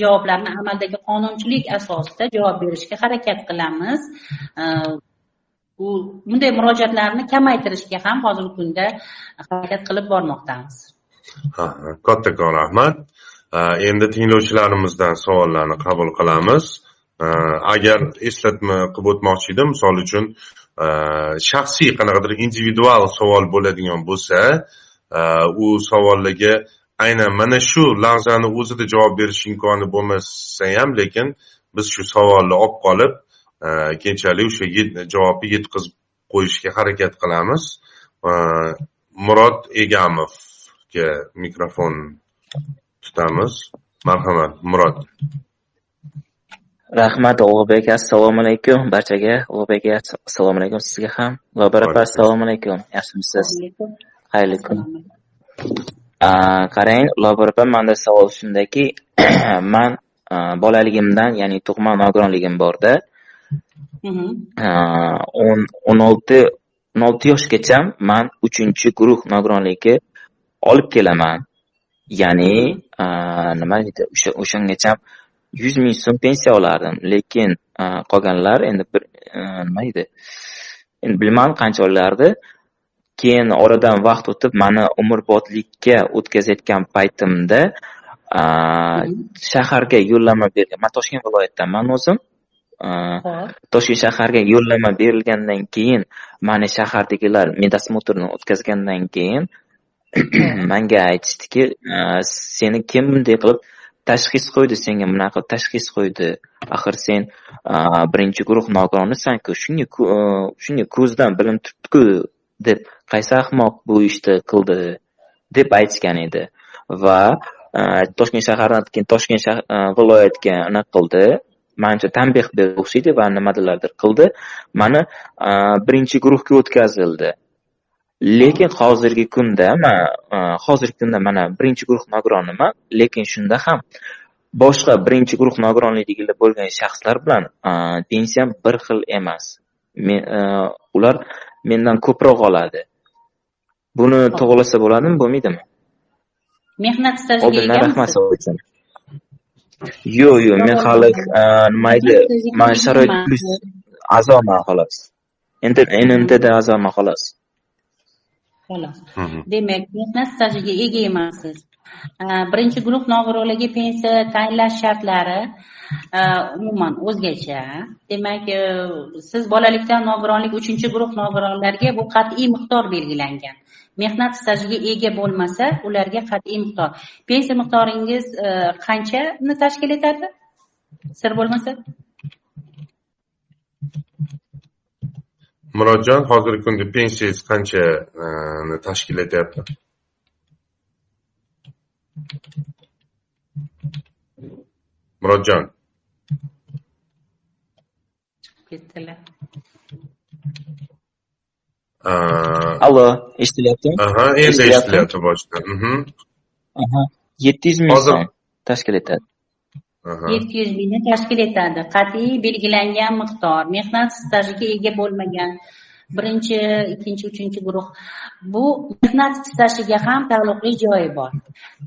Speaker 2: javoblarni amaldagi qonunchilik asosida javob berishga harakat qilamiz. Bu bunday murojaatlarni kamaytirishga ham hozirgi kunda harakat qilib bormoqdamiz.
Speaker 1: Kattakon rahmat endi tinglovchilarimizdan savollarni qabul qilamiz. Agar eslatma qilib o'tmoqchi edim misol uchun shaxsiy qanaqadir individual savol bo'ladigan bo'lsa u savollarga aynan mana shu lahzani o'zida javob berish imkoni bo'lmasa ham lekin biz shu savolni olib qolib keyinchalik o'sha javobni yetkazib qo'yishga harakat qilamiz murod egamovga mikrofon tutamiz marhamat murod
Speaker 3: rahmat ulug'bek assalomu alaykum. Barchaga ulug'bek assalomu alaykum. Sizga ham lobar opa assalomu alaykum. Yaxshimisiz? Xayrli kun. qarang lobar opa manda savol shundaki man bolaligimdan ya'ni tug'ma nogironligim borda. O'n olti o'n olti yoshgacha man uchinchi guruh nogironligi olib kelaman. Ya'ni nima deydi o'sha o'shangacha yuz ming so'm pensiya olardim lekin qolganlar endi bir nima edi endi bilmadim qancha olardi keyin oradan vaqt o'tib mani umrbodlikka o'tkazayotgan paytimda shaharga yo'llanma bergan man toshkent viloyatidanman o'zim toshkent shaharga yo'llanma berilgandan keyin mani shahardagilar medosmotrni o'tkazgandan keyin manga aytishdiki seni kim bunday qilib tashxis qo'ydi senga bunaqa tashxis qo'ydi. Axir sen birinchi guruh nogironisanku shunga shunga ko'zdan bilinib turibdiku deb qaysi ahmoq bu ishni qildi deb aytishgan edi. Va toshkent shahardan keyin toshkent viloyatga anaqa qildi. Manimcha tanbeh berdi o'xshaydi va nimalardir qildi. Mani birinchi guruhga o'tkazildi. Lekin hozirgi kunda man hozirgi kunda mana birinchi guruh nogironiman lekin shunda ham boshqa birinchi guruh nogironligida bo'lgan shaxslar bilan pensiyam bir xil emas men ular mendan ko'proq oladi buni to'g'rilasa bo'ladimi bo'lmaydimi
Speaker 2: mehnat stajiga
Speaker 3: oldindan rahmat uchun yo'q yo'q men hali nima edi man sharoit plyus a'zoman xolos nmtda a'zoman xolos
Speaker 2: xolos. Demak mehnat stajiga ega emassiz? Birinchi guruh nogironligi pensiya tayinlash shartlari umuman o'zgacha. Demak siz bolalikdan nogironlik uchinchi guruh nogironlarga bu qat'iy miqdor belgilangan. Mehnat stajiga ega bo'lmasa ularga qat'iy miqdor. Pensiya miqdoringiz qanchani tashkil etadi? Sir bo'lmasa
Speaker 1: murodjon hozirgi kunda pensiyangiz qanchani tashkil etyapti? Murodjon.
Speaker 2: Ketdilar.
Speaker 3: Allo eshitilyaptimi
Speaker 1: aha endi eshitilyapti. boshida
Speaker 3: yetti yuz ming so'm tashkil etadi
Speaker 2: yetti yuz mingni tashkil etadi. Qat'iy belgilangan miqdor mehnat stajiga ega bo'lmagan birinchi ikkinchi uchinchi guruh. Bu mehnat stajiga ham taalluqli joyi bor.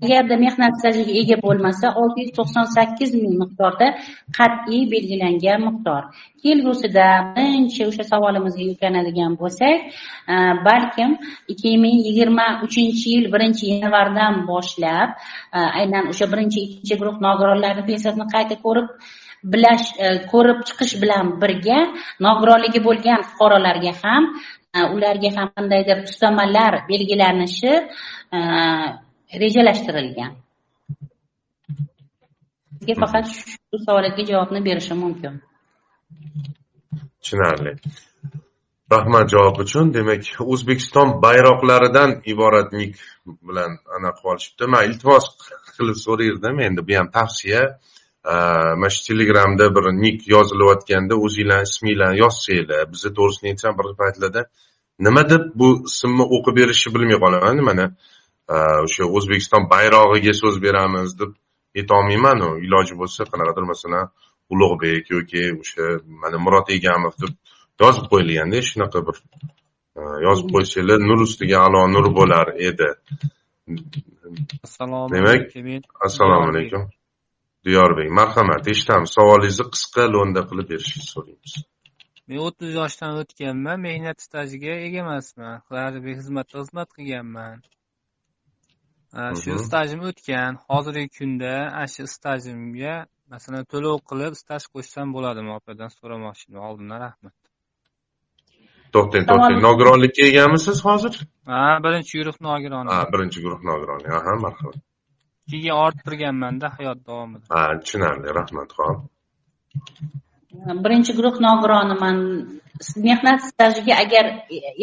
Speaker 2: Agarda mehnat stajiga ega bo'lmasa olti yuz to'qson sakkiz ming miqdorda qat'iy belgilangan miqdor. Kelgusida birinchi o'sha savolimizga yuklanadigan bo'lsak e, balkim ikki ming yigirma uchinchi yil birinchi yanvardan boshlab e, aynan o'sha birinchi ikkinchi guruh nogironlarni pensiyasini qayta ko'rib bilash e, ko'rib chiqish bilan birga nogironligi bo'lgan fuqarolarga ham e, ularga ham qandaydir ustamalar belgilanishi e, rejalashtirilgan. Sizga faqat shu savolga javobni berishim mumkin.
Speaker 1: Tushunarli. Rahmat javob uchun. Demak o'zbekiston bayroqlaridan iborat nik bilan anaqa qilib olishibdi. Man iltimos qilib so'rayverdim endi bu ham tavsiya. Mana shu telegramda bir nik yozilayotganda o'zinglarni isminglarni yozsanglar biza to'g'risini aytsam bir paytlarda nima deb bu ismni o'qib berishni bilmay qolaman mana o'sha o'zbekiston bayrog'iga so'z beramiz deb aytolmaymanu iloji bo'lsa qanaqadir masalan ulug'bek yoki o'sha mana murod egamov deb yozib qo'yilganda shunaqa bir yozib qo'ysanglar nur ustiga alo nur bo'lar edi.
Speaker 4: Assalomu
Speaker 1: demak
Speaker 4: alaykum.
Speaker 1: assalomu alaykum diyorbek marhamat eshitamiz savolingizni qisqa lo'nda qilib berishingizni so'raymiz.
Speaker 4: Men o'ttiz yoshdan o'tganman mehnat stajiga ega emasman. Harbiy xizmatda xizmat qilganman. Shu stajim o'tgan. Hozirgi kunda ana shu stajimga masalan to'lov qilib staj qo'shsam bo'ladimi opadan so'ramoqchi edim oldindan rahmat.
Speaker 1: To'xtang to'xtang. nogironlikka egamisiz hozir?
Speaker 4: Ha birinchi guruh nogironi
Speaker 1: ha birinchi guruh nogironi aha marhamat
Speaker 4: keyin orttirganmanda hayot davomida.
Speaker 1: Ha tushunarli rahmat ho'p
Speaker 2: birinchi guruh nogironiman mehnat stajiga agar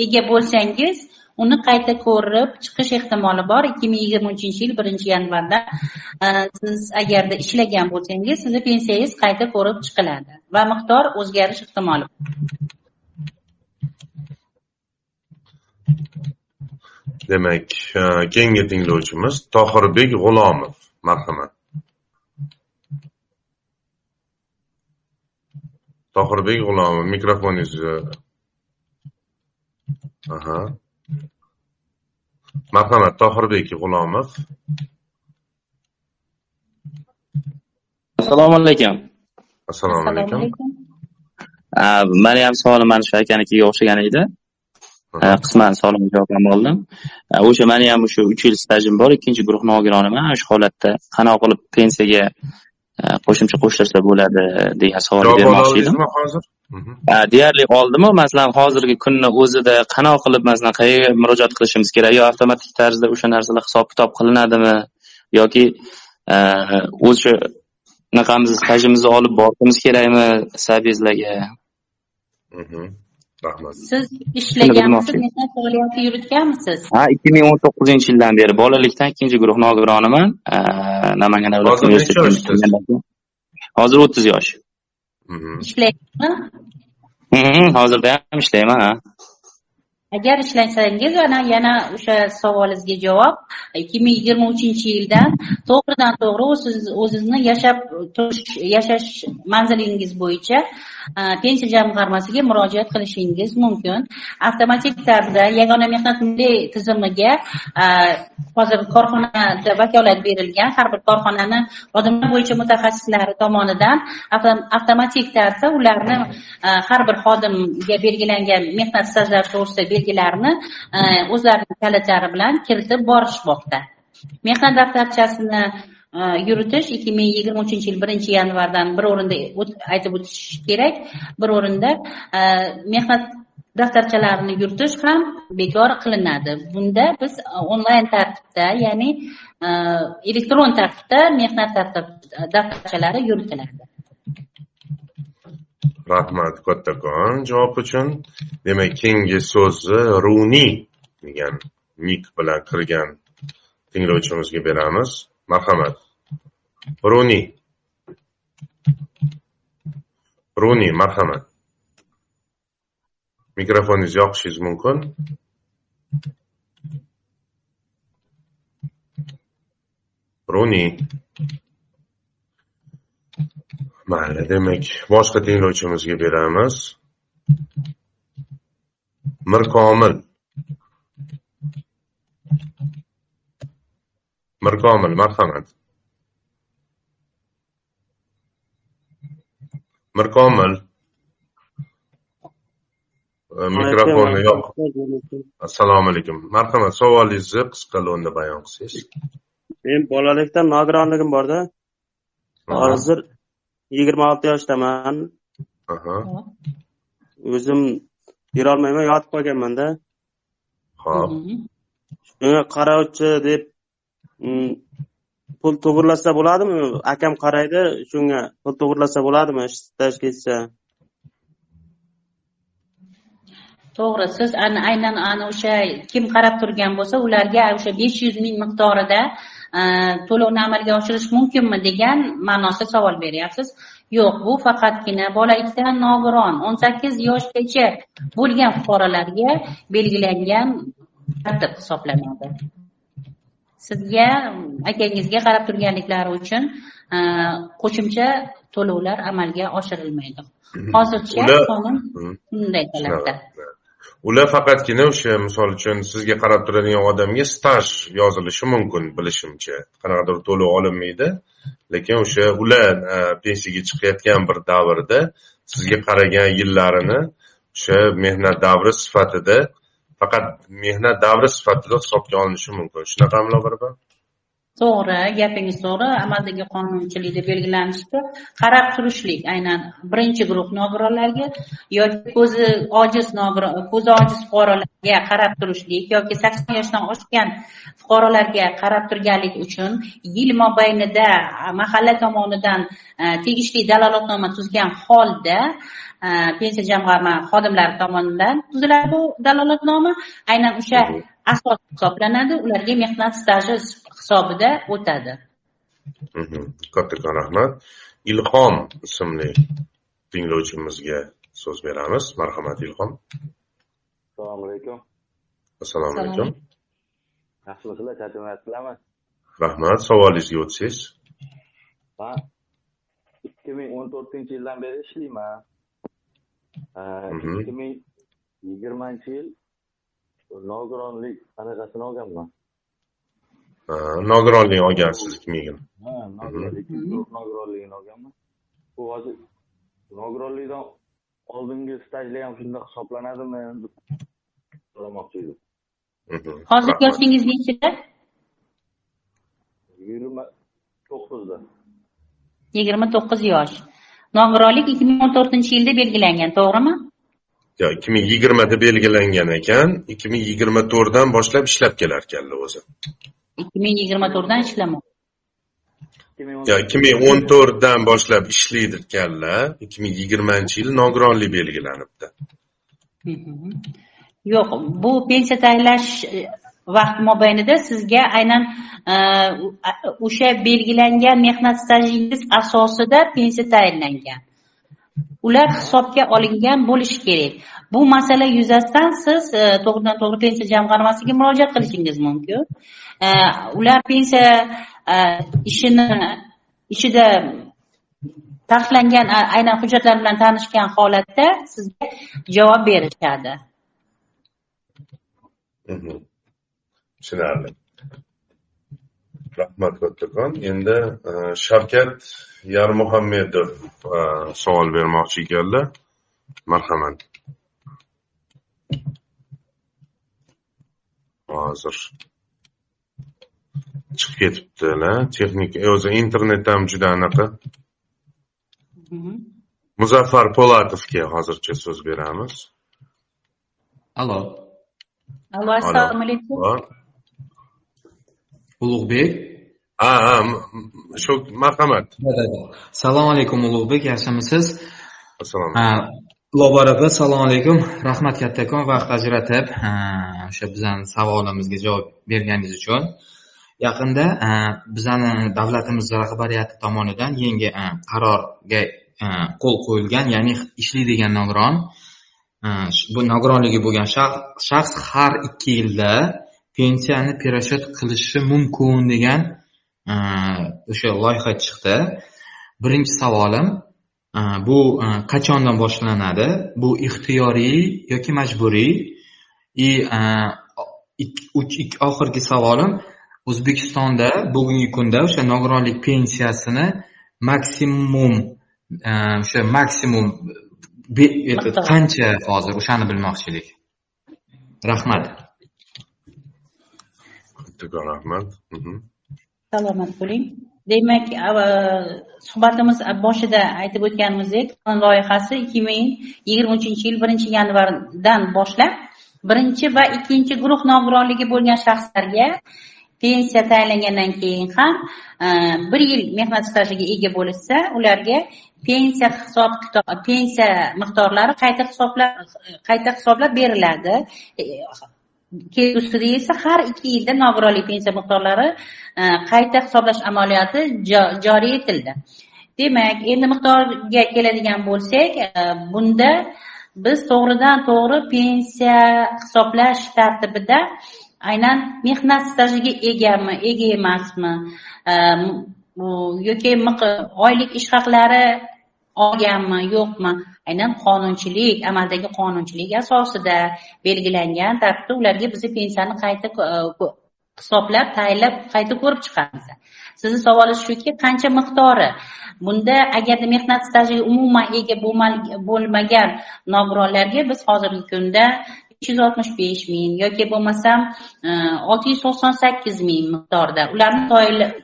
Speaker 2: ega bo'lsangiz uni qayta ko'rib chiqish ehtimoli bor. Ikki ming yigirma uchinchi yil birinchi yanvarda siz agarda ishlagan bo'lsangiz sizni pensiyangiz qayta ko'rib chiqiladi va miqdor o'zgarish ehtimoli bor
Speaker 1: demak keyingi tinglovchimiz tohirbek g'ulomov. Marhamat. Tohirbek g'ulomov mikrofoningizni aha. Marhamat tohirbek g'ulomov.
Speaker 5: Assalomu alaykum.
Speaker 1: Assalomu alaykum.
Speaker 5: Mani ham savolim mana shu akanikiga o'xshagan edi qisman savolimga javob ham oldim o'sha mani ham o'sha uch yil stajim bor ikkinchi guruh nogironiman shu holatda qanaqa qilib pensiyaga qo'shimcha qo'shilsa bo'ladi degan savol
Speaker 1: javob
Speaker 5: bermoqchi edim.
Speaker 1: hozir? Mhm.
Speaker 5: deyarli oldimu masalan hozirgi kunni o'zida qanaqa qilib masalan qayerga murojaat qilishimiz kerak? Yo avtomatik tarzda o'sha narsalar hisob kitob qilinadimi? Yoki o'sha bunaqamiz stajimizni olib borishimiz kerakmi sabizlarga
Speaker 1: Mhm. Rahmat.
Speaker 2: Siz ishlaganmisiz mehnat faoliyati yuritganmisiz?
Speaker 5: Ha ikki ming o'n to'qqizinchi yildan beri bolalikdan ikkinchi guruh nogironiman namangan davlat
Speaker 1: yoshsiz?
Speaker 5: hozir o'ttiz yosh.
Speaker 1: Mhm.
Speaker 2: ishlayapsizmi?
Speaker 5: Mhm, hozirda ham ishlayman ha
Speaker 2: agar ishlasangiz ana yana o'sha savolingizga javob. Ikki ming yigirma uchinchi yildan to'g'ridan to'g'ri siz o'zizni yashab turish yashash manzilingiz bo'yicha pensiya jamg'armasiga murojaat qilishingiz mumkin. Avtomatik tarzda yagona mehnat milliy tizimiga hozir korxonada vakolat berilgan har bir korxonani xodimlar bo'yicha mutaxassislari tomonidan avtomatik tarzda ularni har bir xodimga belgilangan mehnat stajlari to'g'risida belgilarni e, o'zlarining kalitlari bilan kiritib borishmoqda. Mehnat daftarchasini e, yuritish ikki ming yigirma uchinchi yil birinchi yanvardan bir o'rinda aytib o'tish kerak. Bir o'rinda e, mehnat daftarchalarini yuritish ham bekor qilinadi. Bunda biz onlayn tartibda ya'ni e, elektron tartibda mehnat daftarchalari yuritiladi.
Speaker 1: Rahmat kattakon javob uchun demak keyingi so'zni runiy degan nik bilan kirgan tinglovchimizga beramiz. Marhamat. Runiy runiy marhamat. Mikrofoningizni yoqishingiz mumkin. Runiy mayli demak boshqa tinglovchimizga beramiz. Mirkomil. Mirkomil marhamat. Mirkomil. Mikrofonni yoq. Assalomu alaykum. Marhamat savolingizni qisqa lo'nda bayon qilsangiz.
Speaker 6: Men bolalikdan nogironligim borda. Hozir yigirma olti yoshdaman.
Speaker 1: Aha,
Speaker 6: o'zim yurolmayman yotib qolganmanda.
Speaker 1: Ho'p
Speaker 6: shunga qarovchi deb mm, pul to'g'irlasa bo'ladimi? Akam qaraydi shunga pul to'g'irlasa bo'ladimi? Staj ketsa.
Speaker 2: To'g'ri siz ana- aynan ana o'sha kim qarab turgan bo'lsa ularga o'sha besh yuz ming miqdorida to'lovni amalga oshirish mumkinmi degan ma'nosida savol beryapsiz. Yo'q bu faqatgina bolalikdan nogiron o'n sakkiz yoshgacha bo'lgan fuqarolarga belgilangan tartib hisoblanadi. Sizga akangizga qarab turganliklari uchun e, qo'shimcha to'lovlar amalga oshirilmaydi. Hozircha qonun shunday talabda
Speaker 1: ular faqatgina o'sha misol uchun sizga qarab turadigan odamga staj yozilishi mumkin bilishimcha. Qanaqadir to'lov olinmaydi lekin o'sha ular e, pensiyaga chiqayotgan bir davrda sizga qaragan yillarini o'sha mehnat davri sifatida faqat mehnat davri sifatida hisobga olinishi mumkin. Shunaqami lobar opa
Speaker 2: to'g'ri gapingiz to'g'ri. Amaldagi qonunchilikda belgilanishicha qarab turishlik aynan birinchi guruh nogironlarga yoki ko'zi ojiz nogiron ko'zi ojiz fuqarolarga qarab turishlik yoki sakson yoshdan oshgan fuqarolarga qarab turganlik uchun yil mobaynida mahalla tomonidan e, tegishli dalolatnoma tuzgan holda e, pensiya jamg'arma xodimlari tomonidan tuziladi bu dalolatnoma. Aynan o'sha asos hisoblanadi. Ularga mehnat staji hisobida o'tadi.
Speaker 1: Mhm. kattakon rahmat. Ilhom ismli tinglovchimizga so'z beramiz. Marhamat ilhom.
Speaker 7: Assalomu alaykum.
Speaker 1: Assalomu alaykum.
Speaker 7: yaxshimisizlar charchamayapsizlarmi?
Speaker 1: Rahmat. Savolingizga o'tsangiz.
Speaker 7: Man ikki ming o'n to'rtinchi yildan beri ishlayman.
Speaker 1: Mhm.
Speaker 7: ikki ming yigirmanchi yil nogironlik anaqasini olganman
Speaker 1: nogironlik olgansiz ikki ming
Speaker 7: ha nogironlik nogironligini olganman bu hozir nogironlikdan oldingi stajlar ham shunda hisoblanadimi deb so'ramoqchi edim
Speaker 2: hozir yoshingiz nechida
Speaker 7: yigirma to'qqizda
Speaker 2: yigirma to'qqiz yosh nogironlik ikki ming o'n to'rtinchi yilda belgilangan to'g'rimi
Speaker 1: yo ikki ming yigirmada belgilangan ekan ikki ming yigirma to'rtdan boshlab ishlab kelar ekanlar o'zi
Speaker 2: ikki ming yigirma to'rtdan ishlamoqda
Speaker 1: yo ikki ming o'n to'rtdan boshlab ishlaydi ekanlar ikki ming yigirmanchi yil nogironlik belgilanibdi.
Speaker 2: Yo'q bu pensiya tayinlash e, vaqt mobaynida sizga aynan e, o'sha belgilangan mehnat stajingiz asosida pensiya tayinlangan. Ular hisobga olingan bo'lishi kerak. Bu masala yuzasidan siz e, to'g'ridan to'g'ri pensiya jamg'armasiga murojaat qilishingiz mumkin Э, ular pensiya э, ishini ishida taqiqlangan aynan hujjatlar bilan tanishgan holatda sizga javob berishadi. Mhm.
Speaker 1: Tushunarli. Rahmat kattakon endi e, shavkat yarmuhammedov e, savol bermoqchi ekanlar. Marhamat. Hozir. Chiqib ketibdilar texnik o'zi internetda ham juda anaqa. Muzaffar po'latovga hozircha so'z beramiz.
Speaker 8: Allo
Speaker 2: allo assalomu alaykum.
Speaker 8: Ulug'bek?
Speaker 1: Ha ha shu marhamat.
Speaker 8: Assalomu alaykum ulug'bek yaxshimisiz?
Speaker 1: Assalomu
Speaker 8: lobar opa assalomu alaykum. Rahmat kattakon vaqt ajratib. O'sha bizani savolimizga javob berganingiz uchun yaqinda э, bizani davlatimiz rahbariyati tomonidan yangi э, qarorga э, qo'l qo'yilgan ya'ni ishlaydigan nogiron bu nogironligi bo'lgan shaxs har ikki yilda pensiyani перерасчет qilishi mumkin degan e, o'sha loyiha chiqdi. Birinchi savolim e, bu e, qachondan boshlanadi? Bu ixtiyoriy yoki majburiy? И oxirgi savolim o'zbekistonda bugungi kunda o'sha nogironlik pensiyasini maksimum o'sha maksimum qancha hozir? O'shani bilmoqchi edik rahmat
Speaker 1: kattakon rahmat.
Speaker 2: Salomat bo'ling. Demak suhbatimiz boshida aytib o'tganimizdek loyihasi ikki ming yigirma uchinchi yil birinchi yanvardan boshlab birinchi va ikkinchi guruh nogironligi bo'lgan shaxslarga pensiya tayinlangandan keyin ham e, bir yil mehnat stajiga ega bo'lishsa ularga pensiya hisob pensiya miqdorlari qayta hisoblab qayta hisoblab beriladi. E, Kelgusida esa har ikki yilda nogironlik pensiya miqdorlari e, qayta hisoblash amaliyoti joriy etildi. Demak endi miqdorga keladigan bo'lsak bunda biz to'g'ridan to'g'ri pensiya hisoblash tartibida aynan mehnat stajiga egami ega emasmi? Yoki oylik ish haqlari olganmi yo'qmi? Aynan qonunchilik amaldagi qonunchilik asosida belgilangan tartibda ularga biz pensiyani qayta e, hisoblab tayinlab qayta ko'rib chiqamiz. Sizni savolingiz shuki qancha miqdori? Bunda agarda mehnat stajiga umuman ega bo'lmagan nogironlarga biz hozirgi kunda uch yuz oltmish besh ming yoki bo'lmasam e, olti yuz to'qson sakkiz ming miqdorda. Ularni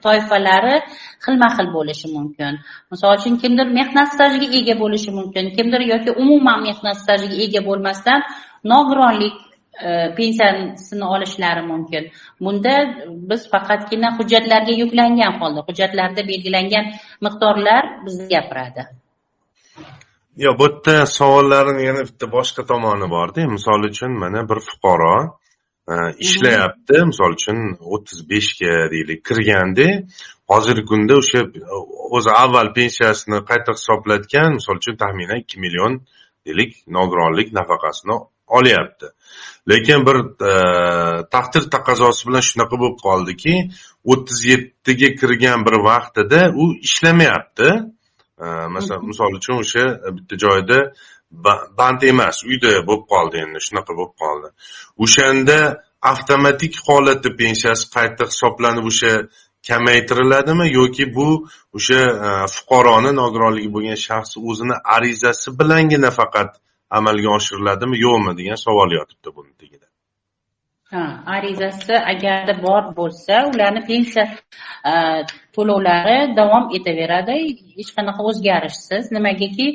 Speaker 2: toifalari xilma xil bo'lishi mumkin. Misol uchun kimdir mehnat stajiga ega bo'lishi mumkin kimdir yoki umuman mehnat stajiga ega bo'lmasdan nogironlik e, pensiyasini olishlari mumkin. Bunda biz faqatgina hujjatlarga yuklangan holda hujjatlarda belgilangan miqdorlar bizni gapiradi.
Speaker 1: Yo bu yerda savollarni yana bitta boshqa tomoni borda. Misol uchun mana bir fuqaro e, ishlayapti. Misol uchun o'ttiz beshga deylik kirganda hozirgi kunda o'sha o'zi avval pensiyasini qayta hisoblatgan misol uchun taxminan ikki million deylik nogironlik nafaqasini olyapti. Lekin bir e, taqdir taqozosi bilan shunaqa bo'lib qoldiki o'ttiz yettiga kirgan bir vaqtida u ishlamayapti masalan misol uchun o'sha bitta joyda band emas uyda bo'lib qoldi endi shunaqa bo'lib qoldi. O'shanda avtomatik holatda pensiyasi qayta hisoblanib o'sha kamaytiriladimi yoki bu o'sha fuqaroni nogironligi bo'lgan shaxs o'zini arizasi bilangina faqat amalga oshiriladimi yo'qmi degan savol yotibdi buni tagida
Speaker 2: ha arizasi agarda bor bo'lsa ularni pensiya e, to'lovlari davom etaveradi. Hech qanaqa o'zgarishsiz. Nimagaki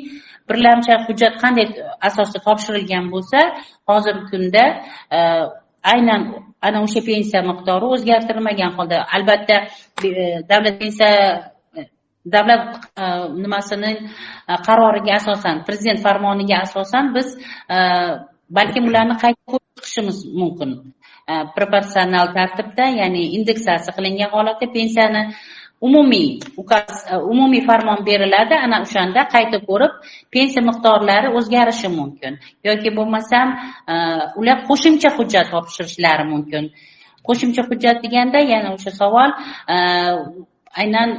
Speaker 2: birlamchi hujjat qanday asosda topshirilgan bo'lsa hozirgi kunda e, aynan ana o'sha pensiya miqdori o'zgartirilmagan holda albatta e, davlat pensiya davlat nimasini qaroriga asosan prezident farmoniga asosan biz balkim ularni qayta ko'rib chiqishimiz mumkin. Proporsional tartibda ya'ni indeksatsiya qilingan holatda pensiyani umumiy ukaz umumiy farmon beriladi ana o'shanda qayta ko'rib pensiya miqdorlari o'zgarishi mumkin yoki bo'lmasam ular qo'shimcha hujjat topshirishlari mumkin qo'shimcha hujjat deganda yana o'sha savol aynan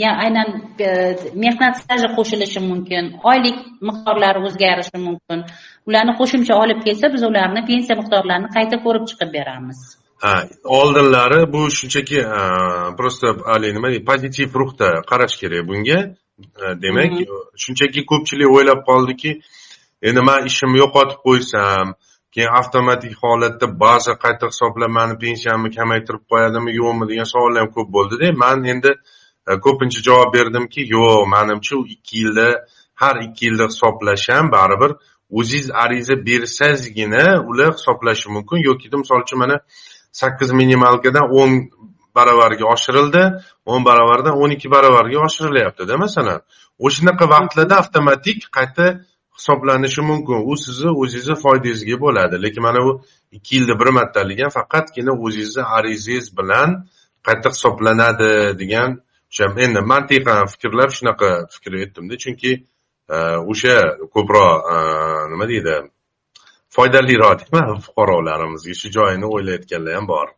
Speaker 2: aynan e, mehnat staji qo'shilishi mumkin oylik miqdorlari o'zgarishi mumkin. Ularni qo'shimcha olib kelsa biz ularni pensiya miqdorlarini qayta ko'rib chiqib beramiz.
Speaker 1: Ha oldinlari bu shunchaki просто haligi nima deydi pozitiv ruhda qarash kerak bunga. Demak shunchaki ko'pchilik o'ylab qoldiki endi man ishimni yo'qotib qo'ysam keyin avtomatik holatda ba'zi qayta hisoblamani pensiyamni kamaytirib qo'yadimi yo'qmi degan savollar ham ko'p bo'ldida. Man endi E, E, ko'pincha javob berdimki yo'q manimcha u ikki yilda har ikki yilda hisoblash ham baribir o'ziz ariza bersangizgina ular hisoblashi mumkin. Yoki misol uchun mana sakkiz minimalkadan o'n baravarga oshirildi o'n baravardan o'n ikki baravarga oshirilyaptida masalan. O'shanaqa vaqtlarda avtomatik qayta hisoblanishi mumkin. U sizni o'zingizni foydangizga bo'ladi. Lekin mana bu ikki yilda bir martalik ham faqatgina o'zingizni arizangiz bilan qayta hisoblanadi degan o'sha endi mantiqan fikrlab shunaqa fikr etdimda chunki e, o'sha ko'proq e, nima deydi foydaliroq deyman fuqarolarimizga shu joyini o'ylayotganlar ham bor.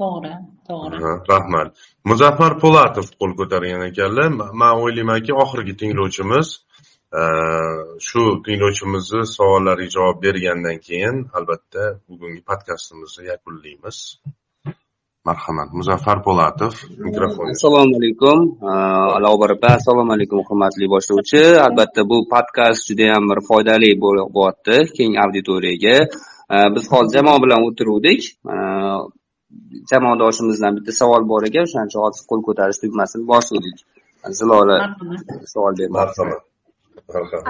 Speaker 2: To'g'ri to'g'ri.
Speaker 1: Rahmat. Muzaffar po'latov qo'l ko'targan ekanlar. Man o'ylaymanki oxirgi tinglovchimiz e, shu tinglovchimizni savollariga javob bergandan keyin albatta bugungi podkastimizni yakunlaymiz Marhamat, Muzaffar Po'latov, mikrofon.
Speaker 9: Assalomu alaykum. Allohu baraka. Assalomu alaykum hurmatli boshlovchi. Albatta bu podkast juda ham bir foydali bo'lyapti keng auditoriyaga. Biz hozir jamoa bilan o'tiruvdik. Jamoadoshimizdan bitta savol bor ekan, o'shaning uchun hozir qo'l ko'tarish tugmasini bosuvdik. Zilola savol berdi.
Speaker 1: Marhamat.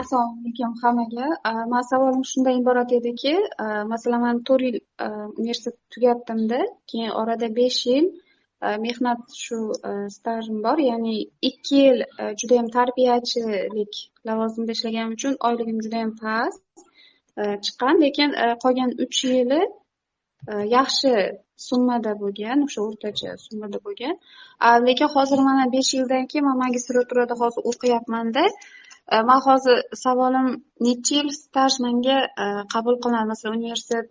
Speaker 10: Assalomu alaykum hammaga. Mani savolim shundan iborat ediki masalan man to'rt yil universitet tugatdimda keyin orada besh yil mehnat shu stajim bor ya'ni ikki yil judayam tarbiyachilik lavozimida ishlaganim uchun oyligim judayam past chiqqan. Lekin qolgan uch yili yaxshi summada bo'lgan o'sha o'rtacha summada bo'lgan. Lekin hozir mana besh yildan keyin man magistraturada hozir o'qiyapmanda. Man hozir savolim necha yil staj manga qabul qilinadi masalan universitet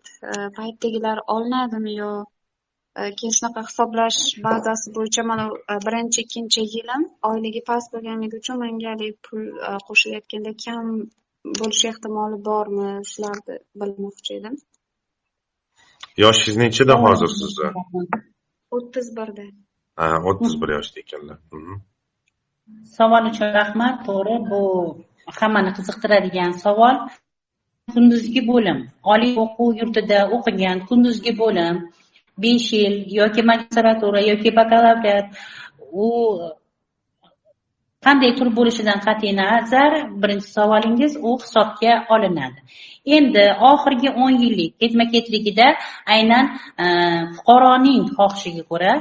Speaker 10: paytidagilar olinadimi yo keyin shunaqa hisoblash bazasi bo'yicha mana birinchi ikkinchi yilim oyligi past bo'lganligi uchun manga haligi pul qo'shilayotganda kam bo'lishi ehtimoli bormi shularni bilmoqchi edim
Speaker 1: yoshingiz nechida hozir sizni
Speaker 10: o'ttiz birda
Speaker 1: ha o'ttiz bir yoshda ekanlar
Speaker 2: savol uchun rahmat to'g'ri. Bu hammani qiziqtiradigan savol. Kunduzgi bo'lim. Oliy o'quv yurtida o'qigan kunduzgi bo'lim. Besh yil yoki magistratura yoki bakalavriat. U qanday tur bo'lishidan qat'iy nazar birinchi savolingiz u hisobga olinadi. Endi oxirgi o'n yillik ketma ketligida aynan e, fuqaroning xohishiga ko'ra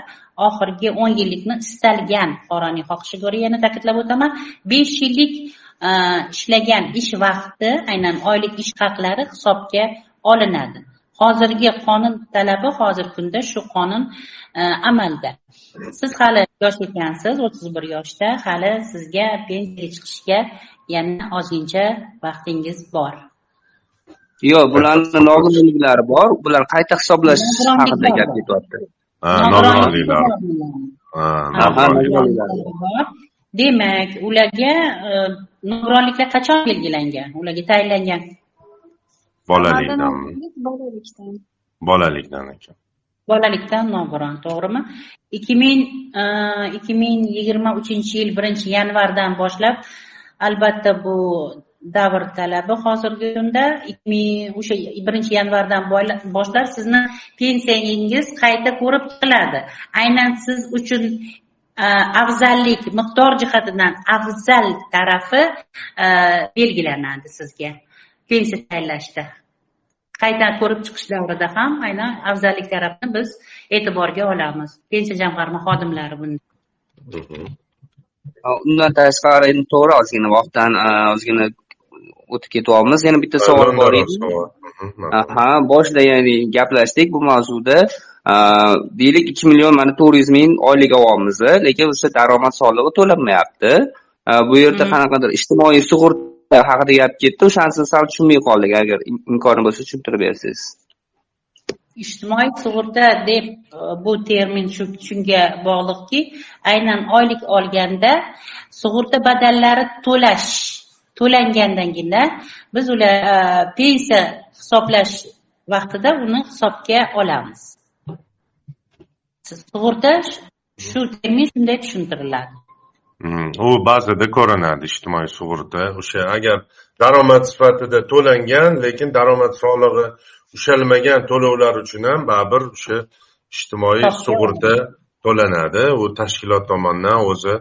Speaker 2: oxirgi o'n yillikni istalgan fuqaroning xohishiga ko'ra yana ta'kidlab o'taman. Besh yillik e, ishlagan ish vaqti aynan oylik ish haqlari hisobga olinadi. Hozirgi qonun talabi hozirgi kunda shu qonun e, amalda. Siz hali yosh ekansiz o'ttiz bir yoshda hali sizga pensiyaga chiqishga yana ozgincha vaqtingiz bor.
Speaker 9: Yo'q bularni nogironliklari bor. Bular qayta hisoblash haqida gap ketyapti
Speaker 1: nogironliklar
Speaker 2: demak ularga nogironliklar qachon belgilangan ularga tayinlangan
Speaker 1: bolalikdanmi
Speaker 10: bolalikdan
Speaker 1: bolalikdan ekan
Speaker 2: bolalikdan nogiron to'g'rimi ikki ming ikki ming yigirma uchinchi yil birinchi yanvardan boshlab albatta bu davr talabi hozirgi kunda ikki ming o'sha birinchi yanvardan boshlab sizni pensiyangiz qayta ko'rib chiqiladi. Aynan siz uchun afzallik miqdor jihatidan afzal tarafi belgilanadi sizga pensiya tayinlashda. Qayta ko'rib chiqish davrida ham aynan afzallik tarafini biz e'tiborga olamiz. Pensiya jamg'arma xodimlari bunda
Speaker 9: undan tashqari endi to'g'ri ozgina vaqtdan ozgina o'tib ketyapmiz. Yana bitta savol bor edi. ha boshida ya'ni gaplashdik bu mavzuda. Deylik ikki million mana to'rt yuz ming oylik olyapmiz lekin o'sha daromad solig'i to'lanmayapti. Bu yerda qanaqadir ijtimoiy sug'urta haqida gap ketdi. O'shanisini sal tushunmay qoldik agar imkoni bo'lsa tushuntirib bersangiz.
Speaker 2: Ijtimoiy sug'urta deb bu termin shu shunga bog'liqki aynan oylik olganda sug'urta badallari to'lash to'langandagina biz ular pensiya hisoblash vaqtida uni hisobga olamiz. Sug'urta shu termin shunday tushuntiriladi.
Speaker 1: U ba'zida ko'rinadi ijtimoiy sug'urta. O'sha agar daromad sifatida to'langan lekin daromad solig'i ushalmagan to'lovlar uchun ham baribir o'sha ijtimoiy sug'urta to'lanadi. U tashkilot tomonidan o'zi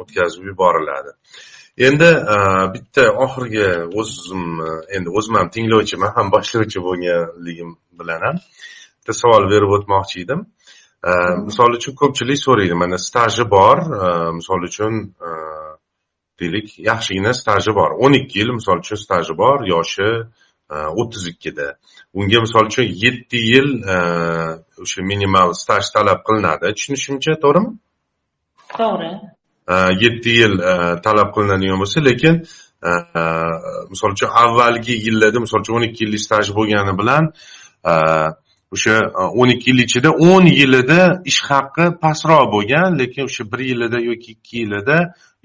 Speaker 1: o'tkazib yuboriladi endi bitta oxirgi o'zim endi o'zim ham tinglovchiman ham boshlovchi bo'lganligim bilan ham bitta savol berib o'tmoqchi edim. Misol uchun ko'pchilik so'raydi mana staji bor misol uchun deylik yaxshigina staji bor. o'n ikki yil misol uchun staji bor yoshi o'ttiz ikkida. Unga misol uchun yetti yil o'sha minimal staj talab qilinadi. Tushunishimcha to'g'rimi?
Speaker 2: To'g'ri Э,
Speaker 1: yetti yil э, talab qilinadigan bo'lsa lekin э, misol uchun avvalgi yillarda misol uchun o'n ikki yillik staj bo'lgani bilan e, o'sha e, o'n ikki yil ichida o'n yilida ish haqi pastroq bo'lgan lekin o'sha bir yilida yoki ikki yilida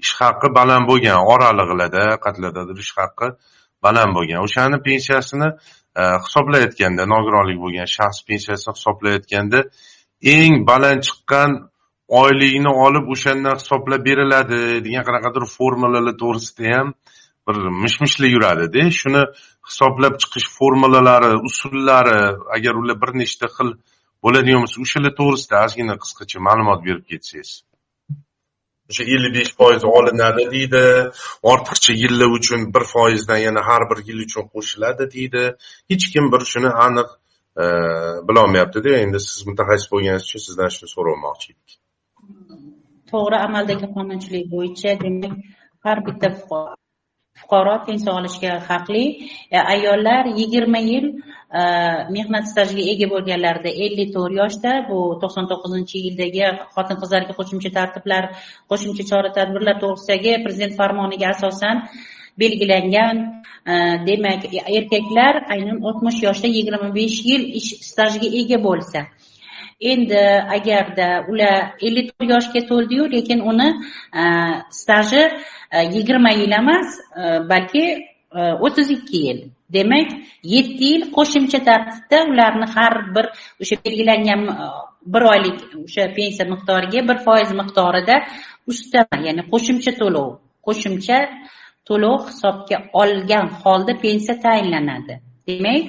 Speaker 1: ish haqi baland bo'lgan oralig'larda qat'iy ish haqi baland bo'lgan. O'shani pensiyasini e, hisoblayotganda nogironlik bo'lgan shaxs pensiyasini hisoblayotganda eng baland chiqqan oyligini olib o'shandan hisoblab beriladi degan qanaqadir formulalar to'g'risida ham bir mish mishlar yuradida. Shuni hisoblab chiqish formulalari usullari agar ular bir nechta xil bo'ladigan bo'lsa o'shalar to'g'risida ozgina qisqacha ma'lumot berib ketsangiz. O'sha ellik besh foiz olinadi deydi ortiqcha yillar uchun bir foizdan yana har bir yil uchun qo'shiladi deydi. Hech kim bir shuni aniq e, bilolmayaptida. Endi siz mutaxassis bo'lganingiz uchun sizdan shuni so'ramoqchi edik.
Speaker 2: To'g'ri amaldagi qonunchilik bo'yicha demak har bitta fuqaro pensiya olishga haqli. E, ayollar yigirma yil e, mehnat stajiga ega bo'lganlarida ellik to'rt yoshda bu to'qson to'qqizinchi yildagi xotin qizlarga qo'shimcha tartiblar qo'shimcha chora tadbirlar to'g'risidagi prezident farmoniga asosan belgilangan. E, demak erkaklar aynan oltmish yoshda yigirma besh yil ish stajiga ega bo'lsa endi agarda ular ellik to'rt yoshga to'ldiyu lekin uni e, staji e, yigirma yil emas e, balki o'ttiz ikki yil. Demak yetti yil qo'shimcha tartibda ularni har bir o'sha belgilangan bir oylik o'sha pensiya miqdoriga bir foiz miqdorida ustama ya'ni qo'shimcha to'lov qo'shimcha to'lov hisobga olgan holda pensiya tayinlanadi. Demak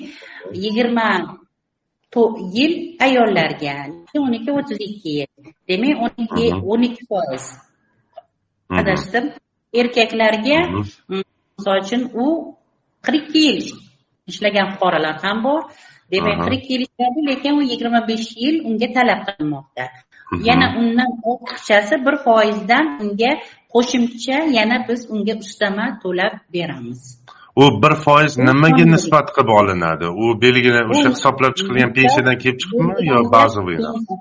Speaker 2: yigirma yil ayollarga. O'n ikki o'ttiz ikki yil. Demak o'n ikki o'n ikki foiz. Adashdim. Erkaklarga misol uchun u qirq ikki yil ishlagan fuqarolar ham bor. Demak qirq ikki yil ishladi lekin u yigirma besh yil unga talab qilinmoqda. Yana undan ortiqchasi bir foizdan unga qo'shimcha yana biz unga ustama to'lab beramiz
Speaker 1: u bir foiz nimaga nisbat qilib olinadi? U belgili o'sha hisoblab chiqilgan pensiyadan kelib chiqibmi yo ba'zi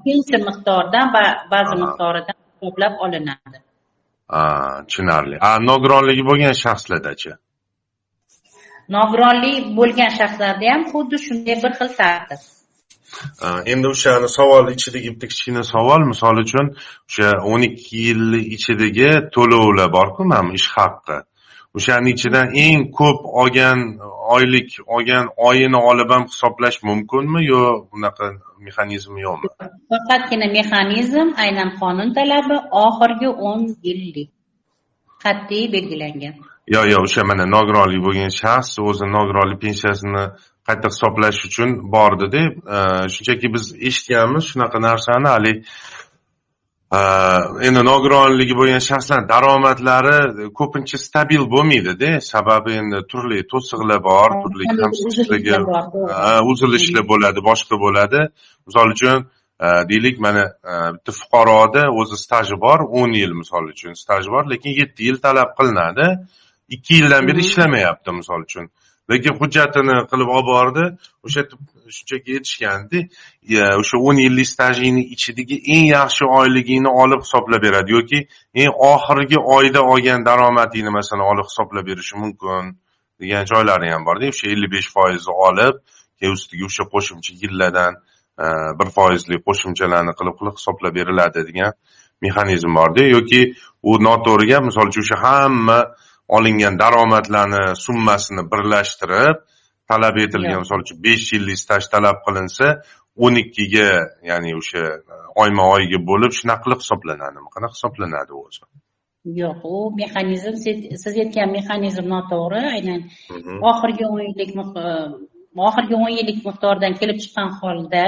Speaker 2: pensiya miqdoridan ba'zi miqdoridan hisoblab olinadi.
Speaker 1: Tushunarli. A nogironligi bo'lgan shaxslardachi
Speaker 2: nogironlik bo'lgan shaxslarda ham xuddi shunday bir xil tartib
Speaker 1: endi o'shani savol ichidagi bitta kichkina savol. Misol uchun o'sha o'n ikki yil ichidagi to'lovlar borku mana ish haqqi o'shani ichidan eng ko'p olgan oylik olgan oyini olib ham hisoblash mumkinmi yo bunaqa mexanizm yo'qmi?
Speaker 2: Faqatgina mexanizm aynan qonun talabi oxirgi o'n yillik qat'iy belgilangan.
Speaker 1: Yo'q yo'q o'sha mana nogironlik bo'lgan shaxs o'zi nogironlik pensiyasini qayta hisoblash uchun bordida shunchaki biz eshitganmiz shunaqa narsani haligi endi nogironligi bo'lgan shaxslar daromadlari ko'pincha stabil bo'lmaydida. Sababi endi turli to'siqlar bor turli kamsizligi uzilishlar bo'ladi boshqa bo'ladi. Misol uchun deylik mana bitta fuqaroda o'zi staji bor o'n yil misol uchun staji bor lekin yetti yil talab qilinadi. Ikki yildan beri ishlamayapti misol uchun. Lekin hujjatini qilib olib bordi. O'sha yerda shunchaki aytishgandi o'sha o'n yillik stajingni ichidagi eng yaxshi oyligingni olib hisoblab beradi yoki eng oxirgi oyda olgan daromadingni masalan olib hisoblab berishi mumkin degan joylari ham borda. O'sha ellik besh foizni olib keyin ustiga o'sha qo'shimcha yillardan e, bir foizlik qo'shimchalarni qilib qilib hisoblab beriladi degan mexanizm borda. Yoki u noto'g'ri gap misol uchun o'sha hamma olingan daromadlarni summasini birlashtirib talab etilgan. Misol uchun besh yillik staj talab qilinsa o'n ikkiga ya'ni o'sha oyma oyga bo'lib shunaqa qilib hisoblanadimi qanaqa hisoblanadi o'zi.
Speaker 2: Yo'q u mexanizm siz aytgan mexanizm noto'g'ri aynan oxirgi o'n yillik oxirgi o'n yillik miqdordan kelib chiqqan holda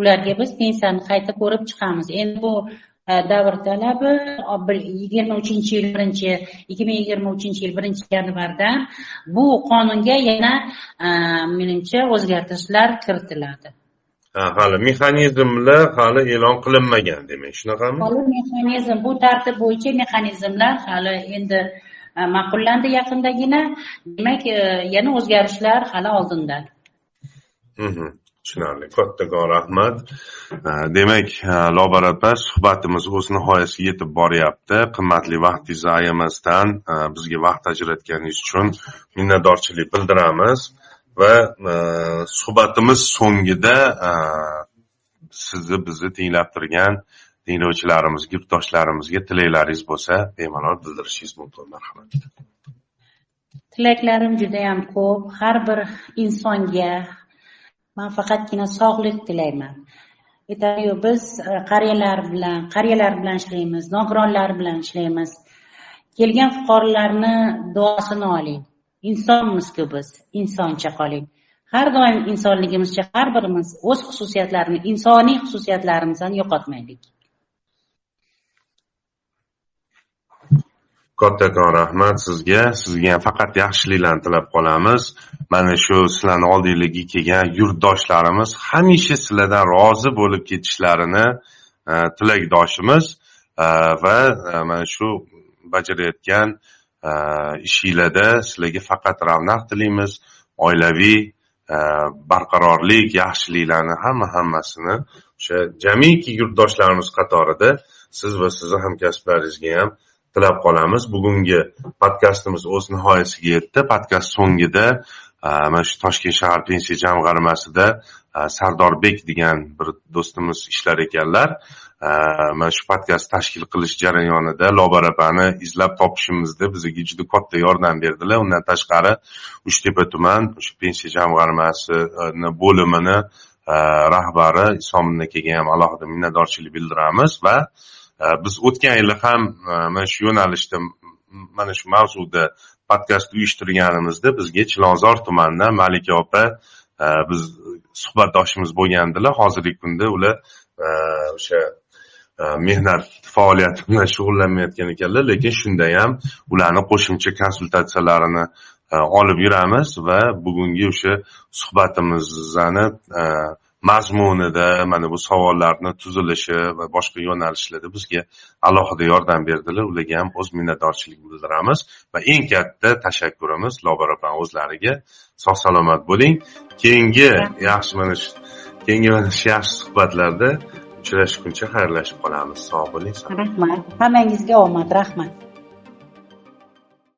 Speaker 2: ularga biz pensiyani qayta ko'rib chiqamiz. Endi bu davr talabi yigirma uchinchi yil birinchi ikki ming yigirma uchinchi yil birinchi yanvardan bu qonunga yana menimcha o'zgartirishlar kiritiladi.
Speaker 1: Hali mexanizmlar hali e'lon qilinmagan demak shunaqami?
Speaker 2: Hali mexanizm bu tartib bo'yicha mexanizmlar hali endi ma'qullandi yaqindagina. Demak yana o'zgarishlar hali oldinda
Speaker 1: tushunarli. Kattakon rahmat. Demak e, lobar opa suhbatimiz o'z nihoyasiga yetib boryapti. Qimmatli vaqtingizni ayamasdan e, bizga vaqt ajratganingiz uchun minnatdorchilik bildiramiz. Va e, suhbatimiz so'ngida sizni bizni tinglab turgan tinglovchilarimizga yurtdoshlarimizga tilaklaringiz bo'lsa bemalol bildirishingiz mumkin. Marhamat.
Speaker 2: Tilaklarim judayam ko'p. Har bir insonga man faqatgina sog'lik tilayman. Aytadiyu biz e, qariyalar bilan qariyalar bilan ishlaymiz nogironlar bilan ishlaymiz. Kelgan fuqarolarni duosini oling. Insonmizku biz insoncha qoling. Har doim insonligimizcha har birimiz o'z xususiyatlarini insoniy xususiyatlarimizni yo'qotmaylik.
Speaker 1: Kattakon rahmat sizga. Sizga ham faqat yaxshiliklarni tilab qolamiz. Mana shu sizlarni oldinglarga kelgan yurtdoshlarimiz hamisha sizlardan rozi bo'lib ketishlarini e, tilakdoshimiz e, va e, mana shu bajarayotgan e, ishinglarda sizlarga faqat ravnaq tilaymiz. Oilaviy e, barqarorlik yaxshiliklarni hamma hammasini o'sha jamiki yurtdoshlarimiz qatorida siz va sizni hamkasblaringizga ham tilab qolamiz. Bugungi podkastimiz o'z nihoyasiga yetdi. Podkast so'ngida mana shu toshkent shahar pensiya jamg'armasida sardorbek degan bir do'stimiz ishlar ekanlar. Mana shu podkast tashkil qilish jarayonida lobar opani izlab topishimizda bizga juda katta yordam berdilar. Undan tashqari uchtepa tuman o'sha pensiya jamg'armasini bo'limini rahbari isomin akaga ham alohida minnatdorchilik bildiramiz va biz o'tgan yili ham mana shu yo'nalishda mana shu mavzuda podkast uyushtirganimizda bizga chilonzor tumanidan malika opa э, biz suhbatdoshimiz bo'lgandilar. Hozirgi kunda ular э, o'sha э, mehnat faoliyati bilan shug'ullanmayotgan ekanlar lekin shunda ham ularni qo'shimcha konsultatsiyalarini e, olib yuramiz va bugungi o'sha suhbatimizni e, mazmunida mana bu savollarni tuzilishi va boshqa yo'nalishlarda bizga alohida yordam berdilar. Ularga ham o'z minnatdorchilik bildiramiz va eng katta tashakkurimiz lobar opani o'zlariga sog' salomat bo'ling. Keyingi yaxshi mana shu keyingi mana shu yaxshi suhbatlarda uchrashguncha xayrlashib qolamiz. Sog' bo'ling.
Speaker 2: Rahmat. Hammangizga omad rahmat